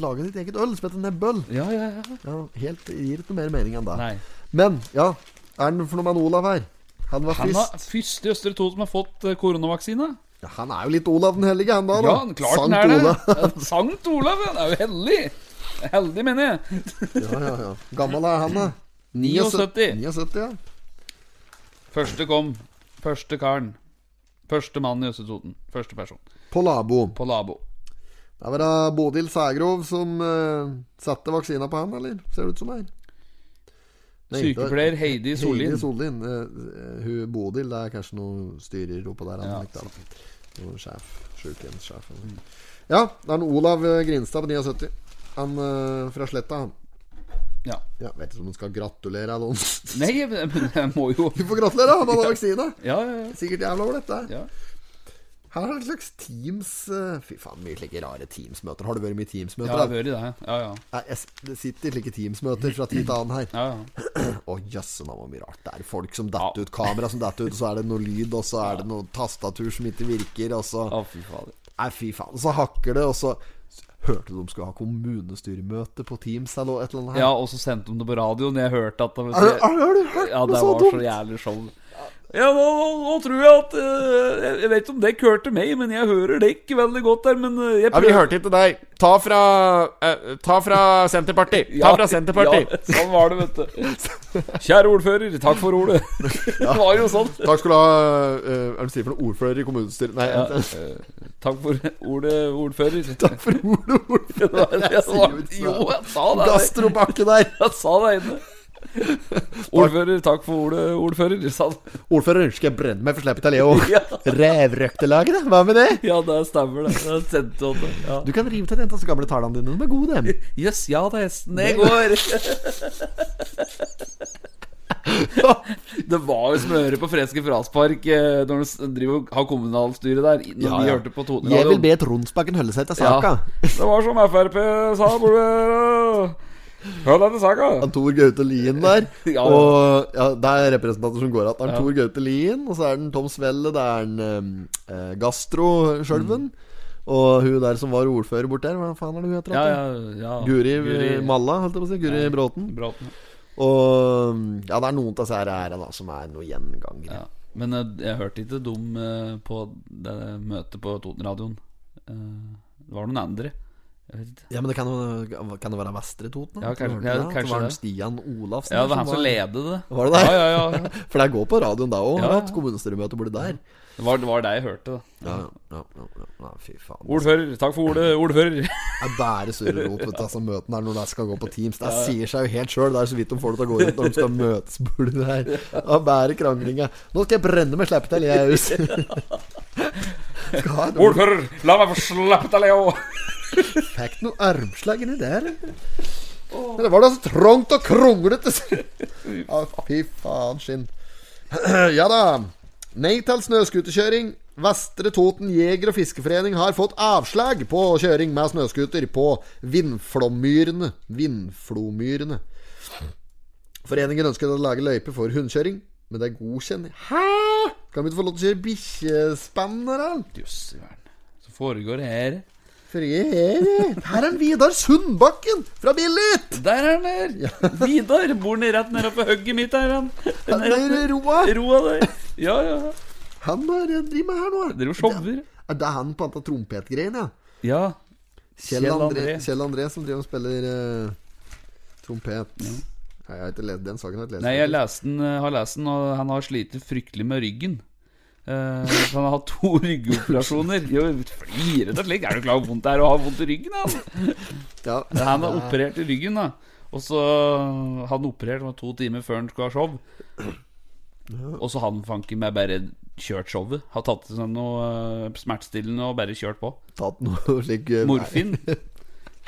Lage ditt eget øl som heter nebbøl. Ja, ja, ja. Ja, helt Gir ikke noe mer mening enn det. Nei. Men ja, er det for noe med Olav her? Han var Han først. er første i Østre Toten som har fått eh, koronavaksine. Ja, han er jo litt Olav den hellige, han da. da. Ja, klart Sankt han er det. Olav. Sankt Olav, han er jo heldig. Heldig, mener jeg. ja, ja, ja. Gammel er han, da? 79. 79, ja. Første kom. Første karen. Første mann i Østetoten. Første person. På labo. På labo. Det var da Bodil Sægrov som uh, satte vaksina på han, eller? Ser det ut som her. Nei, Sykepleier Heidi Sollien. Heidi Sollien. eh, eh, hun Bodil, det er kanskje noe styrer oppå der. Ja, Han, ikke da. Noe sjef. Sjukehjemssjef. Mm. Ja, det er en Olav eh, Grinstad på 79. Han uh, fra Sletta, han. Ja. Ja, vet ikke om han skal gratulere noen. Nei, men jeg må jo Du får gratulere, han hadde vaksine! Ja, ja, ja. Sikkert jævla over dette. ja. Her er det et slags Teams eh, Fy faen, mye slike rare Teams-møter. Har du vært i i Teams-møter? Ja, jeg har vært i det. Ja, ja. Jeg, sitter det sitter slike Teams-møter fra tid til annen her. ja, ja. Å, jøsse meg, hvor mye rart. Det er folk som detter ut, kamera som detter ut, så er det noe lyd, og så er det noe tastatur som ikke virker, og så Å, fy faen. Nei, fy faen. Så hakker det, og så Hørte de skulle ha kommunestyremøte på Teams eller et eller annet? her? Ja, og så sendte de det på radioen. Jeg hørte at det Har, du- hørt Ja, noe det var så jævlig show. Ja, nå, nå, tror jeg at eh, Jeg vet ikke om dere hørte meg, men jeg hører dere veldig godt der. Men jeg prøver. Ja, vi hørte ikke deg. Ta fra eh, Ta fra Senterpartiet. Ta fra Senterpartiet. Ja, sånn var det, vet du. Kjære ordfører, takk for ordet. Det var jo sånn. Takk skal du ha uh, Er det sier for noe ordfører i kommunestyret? Nei, Ja, eh, takk for ordet, ordfører. takk for ordet, ordfører. Jeg, jeg, jeg, jeg, Jo, jeg sa det. Gastrobakke der. Jeg sa det inne. Ordfører, takk for ordet, ordfører. Sa det. Ordfører, skal jeg brenne meg for slepet av Leo? Ja. Revrøktelaget. Hva med det? Ja, det stemmer, det. Jeg sendte det. Ja. Du kan rive til de så gamle talene dine. De er gode, dem. Jøss, ja, det er hesten det går. det var jo høre på Freske fraspark eh, når du driver har kommunalstyret der. Når Ja, ja. de hørte på Jeg vil be Tronsbakken holde seg til saka. Ja. Det var som Frp sa Hør denne saka. Tor Gaute Lien der. Ja. Og ja, Det er representanter som går igjen. Det er Ja. Tor Gaute Lien, og så er det Tom Svelle, det er en eh, Gastro-skjølven. Og hun der som var ordfører bort der, hva faen er det hun heter? Ja, ja, ja. Guri, Malla, holdt jeg på å si. Guri Bråten. Bråten. Og ja, det er noen av disse her er da, som er noe gjengangere. Ja. Men jeg, jeg hørte ikke dem eh, på det møtet på Totenradioen. Eh, det var noen andre. Ja, men det kan jo kan det være Vestre Toten? da? Ja, kanskje- ja, det? Kanskje det var det. Stian Olafsen Ja, det var han som ledet det. Var det der? Ja, ja, ja. For det går på radioen da òg. Ja, Har ja. hatt kommunestyremøte borti der. Det var, det var det jeg hørte. da Ja, ja, ja, ja, ja, fy faen. Ordfører, takk for ordet, ordfører. Det er bare surr og rot vet du, altså, møtene her når de skal gå på Teams. Det sier seg jo helt sjøl. Det er så vidt de får det til å gå rundt når de skal møtes borti det her. Det er bare kranglinga. Nå skal jeg brenne med slippe til, jeg, Aus. Skal ha et ord. Ordfører, la meg få slippe til, Leo! Fikk noe armslag inni der. Men Det var da så trangt og kronglete. Ja, fy faen skinn. Ja da. Nei til snøscooterkjøring. Vestre Toten jeger- og fiskeforening har fått avslag på kjøring med snøscooter på Vindflomyrene. Vindflomyrene. Foreningen ønsker å lage løype for hundekjøring, men det er godkjenning Hæ?! Kan vi ikke få lov til å kjøre bikkjespann her, da? Jøss i verden. Så foregår det her? Frie her, er Vidar Sundbakken fra Billit! Der er han der! Vidar bor ned rett nede på hugget mitt her, han. Han er i roa. Roa der. Ja, ja. Han bare driver med her nå. Dere shower. Er det han på antall trompetgreiene, ja? Ja. Kjell, Kjell André. Kjell André som driver og spiller eh, trompet. Nei, Jeg har ikke lest den saken. har jeg ikke lest Nei, jeg lest den, eh, har lest den, og han har slitt fryktelig med ryggen. Eh, så han har hatt to ryggoperasjoner. Jo, Flirer det slik? Er du klar over hvor vondt det er å ha vondt i ryggen? Han Ja. Han er operert i ryggen, da. Og så hadde han operert to timer før han skulle ha show. Og så hadde han fanken meg bare kjørt showet. Har tatt seg noe eh, smertestillende og bare kjørt på. Tatt noe slik eh, Morfin.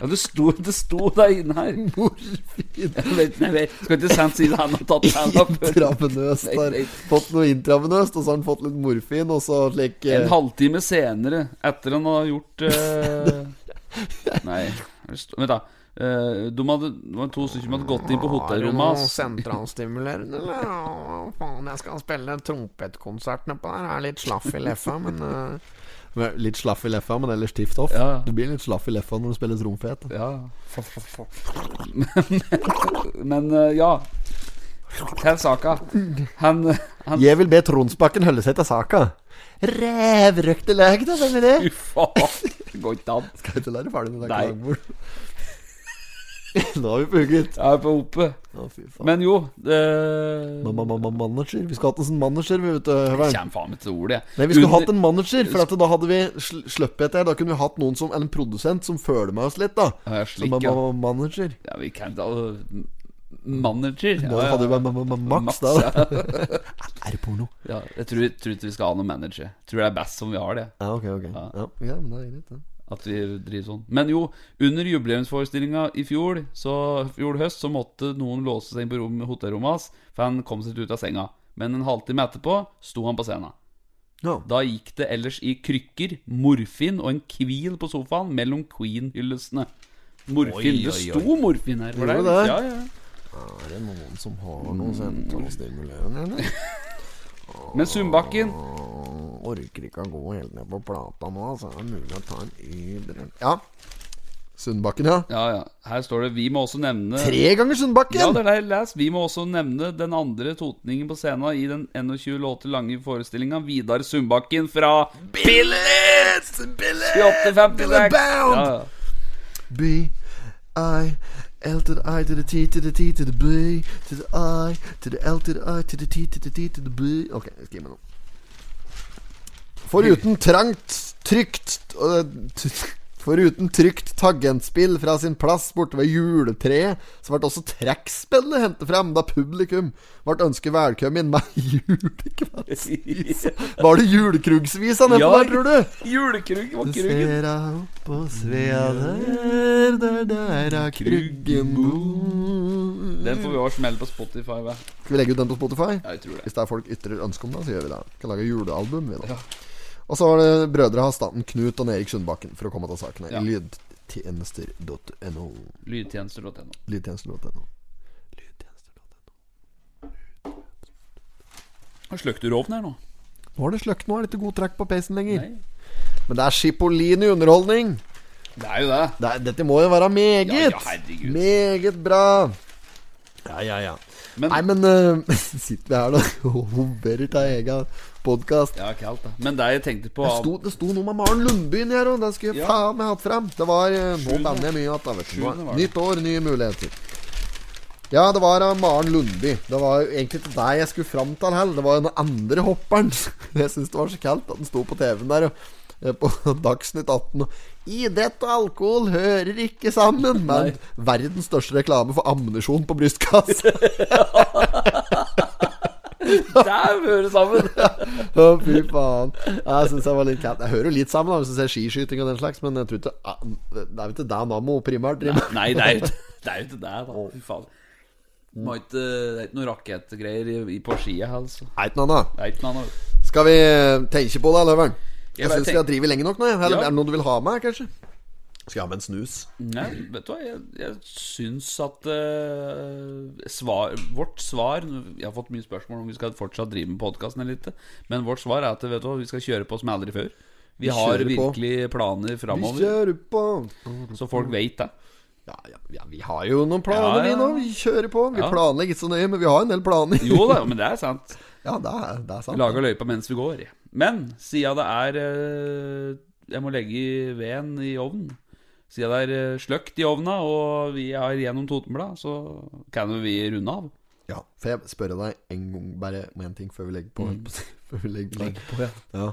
Ja, det sto, det sto der inne her. Morfin. Jeg vet, jeg vet. Skal ikke sant si det han har tatt den opp. Intravenøst. Nei, Har nei. fått noe intravenøst, og så har han fått litt morfin, og så slik eh, En halvtime senere, etter han har gjort uh... Nei, vent, da. Uh, de hadde, det var to stykker som hadde gått inn på hotellrommet hans. sentralstimulerende, eller? Faen, jeg skal spille trompetkonsert nedpå der. Jeg er litt slaff i leffa, men med Litt slaff i leffa, men ellers tiff toff. Ja. Du blir litt slaff i leffa når du spiller trompet. da. Ja. Men, men eh, ja. Til saka. Han, han Jeg vil be Tronsbakken holde seg til saka. Rævrøkte leg, da, hvem er det? Fy faen. Det går ikke an. Skal ikke lære ferdig med det. Nå har vi på. Jeg er på oppe. Å, fy faen. Men jo det Manager. Vi skulle hatt en sånn manager, vi, vet du. Jeg Høveren. kommer faen meg til ordet, jeg. Nei, vi skulle hatt en manager, for at da hadde vi sl sluppet etter. Da kunne vi hatt noen som En produsent som føler med oss litt, da. Ja, jeg Som slik, ma- ja. ma- manager. Ja, vi kan da Manager. Nå Ja, hadde vi ma- ma- ma- Max, da. ja. Er det porno? Ja, jeg tror, tror ikke vi skal ha noen manager. Jeg tror det er best som vi har det. Ja, ok, ok. Ja. Ja, ja men det er greit, det. At vi driver sånn. Men jo, under jubileumsforestillinga i fjor, så fjor høst, så måtte noen låse seg inn på rom, hotellrommet hans, for han kom seg ikke ut av senga. Men en halvtime etterpå sto han på scenen. No. Da gikk det ellers i krykker, morfin og en hvil på sofaen mellom Queen-hyllestene. Morfin. Det sto morfin her. for deg. det? Ja, ja. Er det noen som har noe sentralstimulerende, eller? Men Sundbakken Orker ikke å gå helt ned på plata nå, så er det mulig å ta en ydre Ja. Sundbakken, ja. Ja, ja. Her står det Vi må også nevne Tre ganger Sundbakken! Ja, det er det leser. Vi må også nevne den andre totningen på scenen i den 21 låter lange forestillinga. Vidar Sundbakken fra Billets Billets 2856. Bound! Ja, ja. B I L to the I to the T to the T to the B to the I to the L to the I to the T to the T to the B Ok, jeg skriver nå. Foruten trangt, trygt Foruten trygt tagentspill fra sin plass borte ved juletreet, så ble også trekkspillet hentet frem da publikum ble ønsket velkommen med julekveldsvis. Var det julekrugsvisa nedpå Ja, der, tror du? Julekrugg var Du kruggen. ser deg opp på Svea der, der, der er kruggen bor Den får vi også smelle på Spotify. Hva? Skal vi legge ut den på Spotify? Ja, jeg tror det. Hvis det er folk ytrer ønske om det, så gjør vi det. Vi kan lage julealbum, vi, da. Og så var det brødre Hastaten, Knut og Erik Sundbakken, for å komme til saken her. Ja. Lydtjenester.no. Lydtjenester.no. Lydtjenester.no. Har sløkt du rovn her nå? Nå har det sløkt, nå er det ikke god trekk på peisen lenger. Nei. Men det er Schipolini underholdning. Det er jo det. Det er, dette må jo være meget. Ja, ja, herregud. meget bra. Ja, ja, ja. Men, Nei, men uh, sitter vi her og hoverer til egen podkast. Ja, kaldt, da. Men det jeg tenkte på Det sto, det sto noe med Maren Lundbyen her, òg. Den skulle jeg Ja. faen meg hatt frem. Det var øh, Nå banner jeg mye igjen, da, vet du. Nytt år, nye muligheter. Ja, det var av Maren Lundby. Det var jo egentlig ikke deg jeg skulle fram til heller. Det var jo den andre hopperen. Jeg syns det var så kaldt at den sto på TV-en der og, eh, på Dagsnytt 18 og Idrett og alkohol hører ikke sammen, men verdens største reklame for ammunisjon på brystkassa. Det sammen! Å, fy faen. Jeg synes jeg var litt kaldt. Jeg hører jo litt sammen da hvis du ser skiskyting og den slags, men jeg tror ikke Det er jo ikke det Nammo primært driver med. Nei, det er jo ikke det, da. Fy faen. Det er ikke, er ikke noe rakettgreier på skia, altså. Nei, ikke noe annet. Skal vi tenke på det, Løveren? Jeg Jeg syns vi har drevet lenge nok nå. Eller Ja. er det noe du vil ha med, kanskje? Skal jeg ha med en snus? Nei, vet du hva, jeg, jeg syns at uh, svar, Vårt svar Jeg har fått mye spørsmål om vi skal fortsatt drive med podkasten eller ikke, men vårt svar er at vet du hva, vi skal kjøre på som aldri før. Vi har virkelig på. planer Vi kjører på. så folk vet det. Ja, ja, ja, vi har jo noen planer, vi nå. Vi kjører på. Vi planlegger ikke så nøye, men vi har en del planer. Jo da, men det er sant. Ja, det er, det er sant. Vi lager løypa mens vi går. Men siden det er eh, Jeg må legge veden i ovnen. Siden det er eh, sløkt i ovna, og vi er gjennom Totenblad, så kan vi runde av. Ja, får jeg spørre deg en gang bare om en ting før vi legger på? si. Før vi legger på, ja.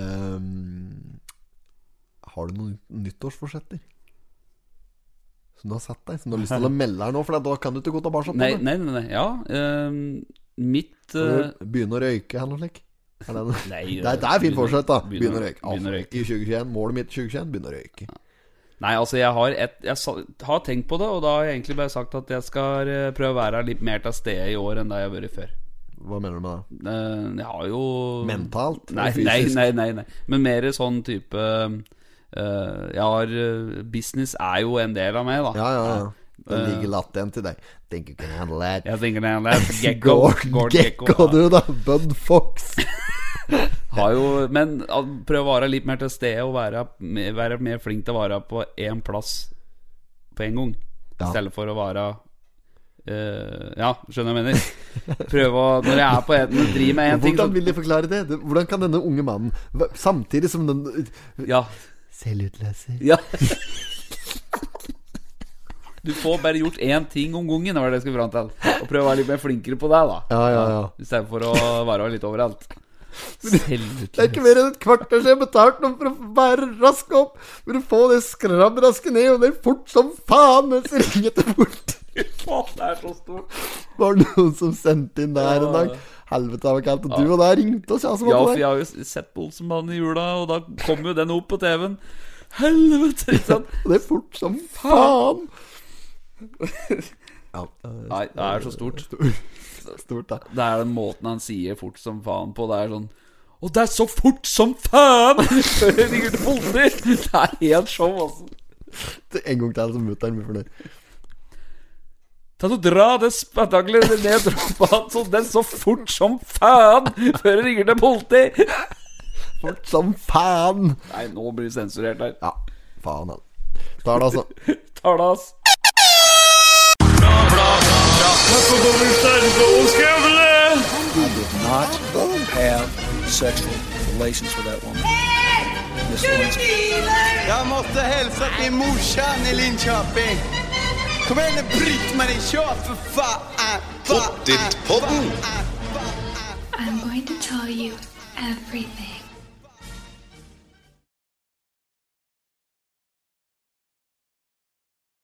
Ehm, har du noen nyttårsforsetter? Som du har satt deg? Som du har lyst til å melde her nå? For da kan du ikke gå tilbake på Nei, det. nei, nei. nei. Ja. um, mitt uh... Begynne å røyke eller noe slikt? Det, Nei, det, er, det er fint fortsett, da. begynne- å røyke. Altså, I 2021. Målet mitt i 2021 begynne å røyke. Nei, altså jeg har, et, jeg har tenkt på det, og da har jeg egentlig bare sagt at jeg skal eh, prøve å være litt mer til stede i år enn det jeg har vært før. Hva mener du med det? Eh, Jeg har jo Mentalt? Nei, nei, nei, nei, nei. Men mer sånn type eh, Jeg har Business er jo en del av meg, da. Ja, ja, ja. Den ligger latent i deg. Think you can handle that. Jeg det er Gekko. Gord Gord Gekko, Gekko. du, da. Bud Fox. Har jo, men prøv å være litt mer til stede og være, være mer flink til å være på én plass på en gang. I stedet for å være uh, Ja, skjønner du hva jeg mener? Prøve å Når jeg er på en, driver med én ting, Hvordan vil de forklare det? Det- Hvordan kan denne unge mannen Samtidig som den Ja. Selvutløser. ja. Du får bare gjort én ting om gangen, var det jeg skulle fram til. Og prøve å være litt mer flinkere på det, da. Ja, ja, ja. I stedet for å være litt overalt. Det er ikke mer enn et kvarter siden jeg betalte noen for å bære rask opp. For å få det skrabbrasket ned, og det er fort som faen mens jeg ringer til bort. Det er så stort. Var det noen som sendte inn der en dag? Helvete, kaldt. Og du og da ringte oss, ja, som Ja, for jeg har jo sett Olsenmannen i jula, og da kom jo den opp på TV-en. Helvete, ikke sant? Det er fort som faen. Ja, Nei, det er så stort. Stort, da. Det er den måten han sier fort som faen på. Det er sånn Og det er så fort som faen! Før jeg ringer til politi! Det er helt show, altså. En gang til, så mutter'n blir fornøyd. Ta og Dra det spetakkelet ned trappa hans, det er så fort som faen! Før jeg ringer til politi! Fort som faen. Nei, nå blir det sensurert her. Ja, faen, han. Tar det, altså. Tar det, ass. I did not have sexual relations with that woman. Miss. Jag måste hälsa till morsan i Linköping. Kom igen nu Britt-Marie, kör för fan! Pottitpodden. I'm going to tell you everything.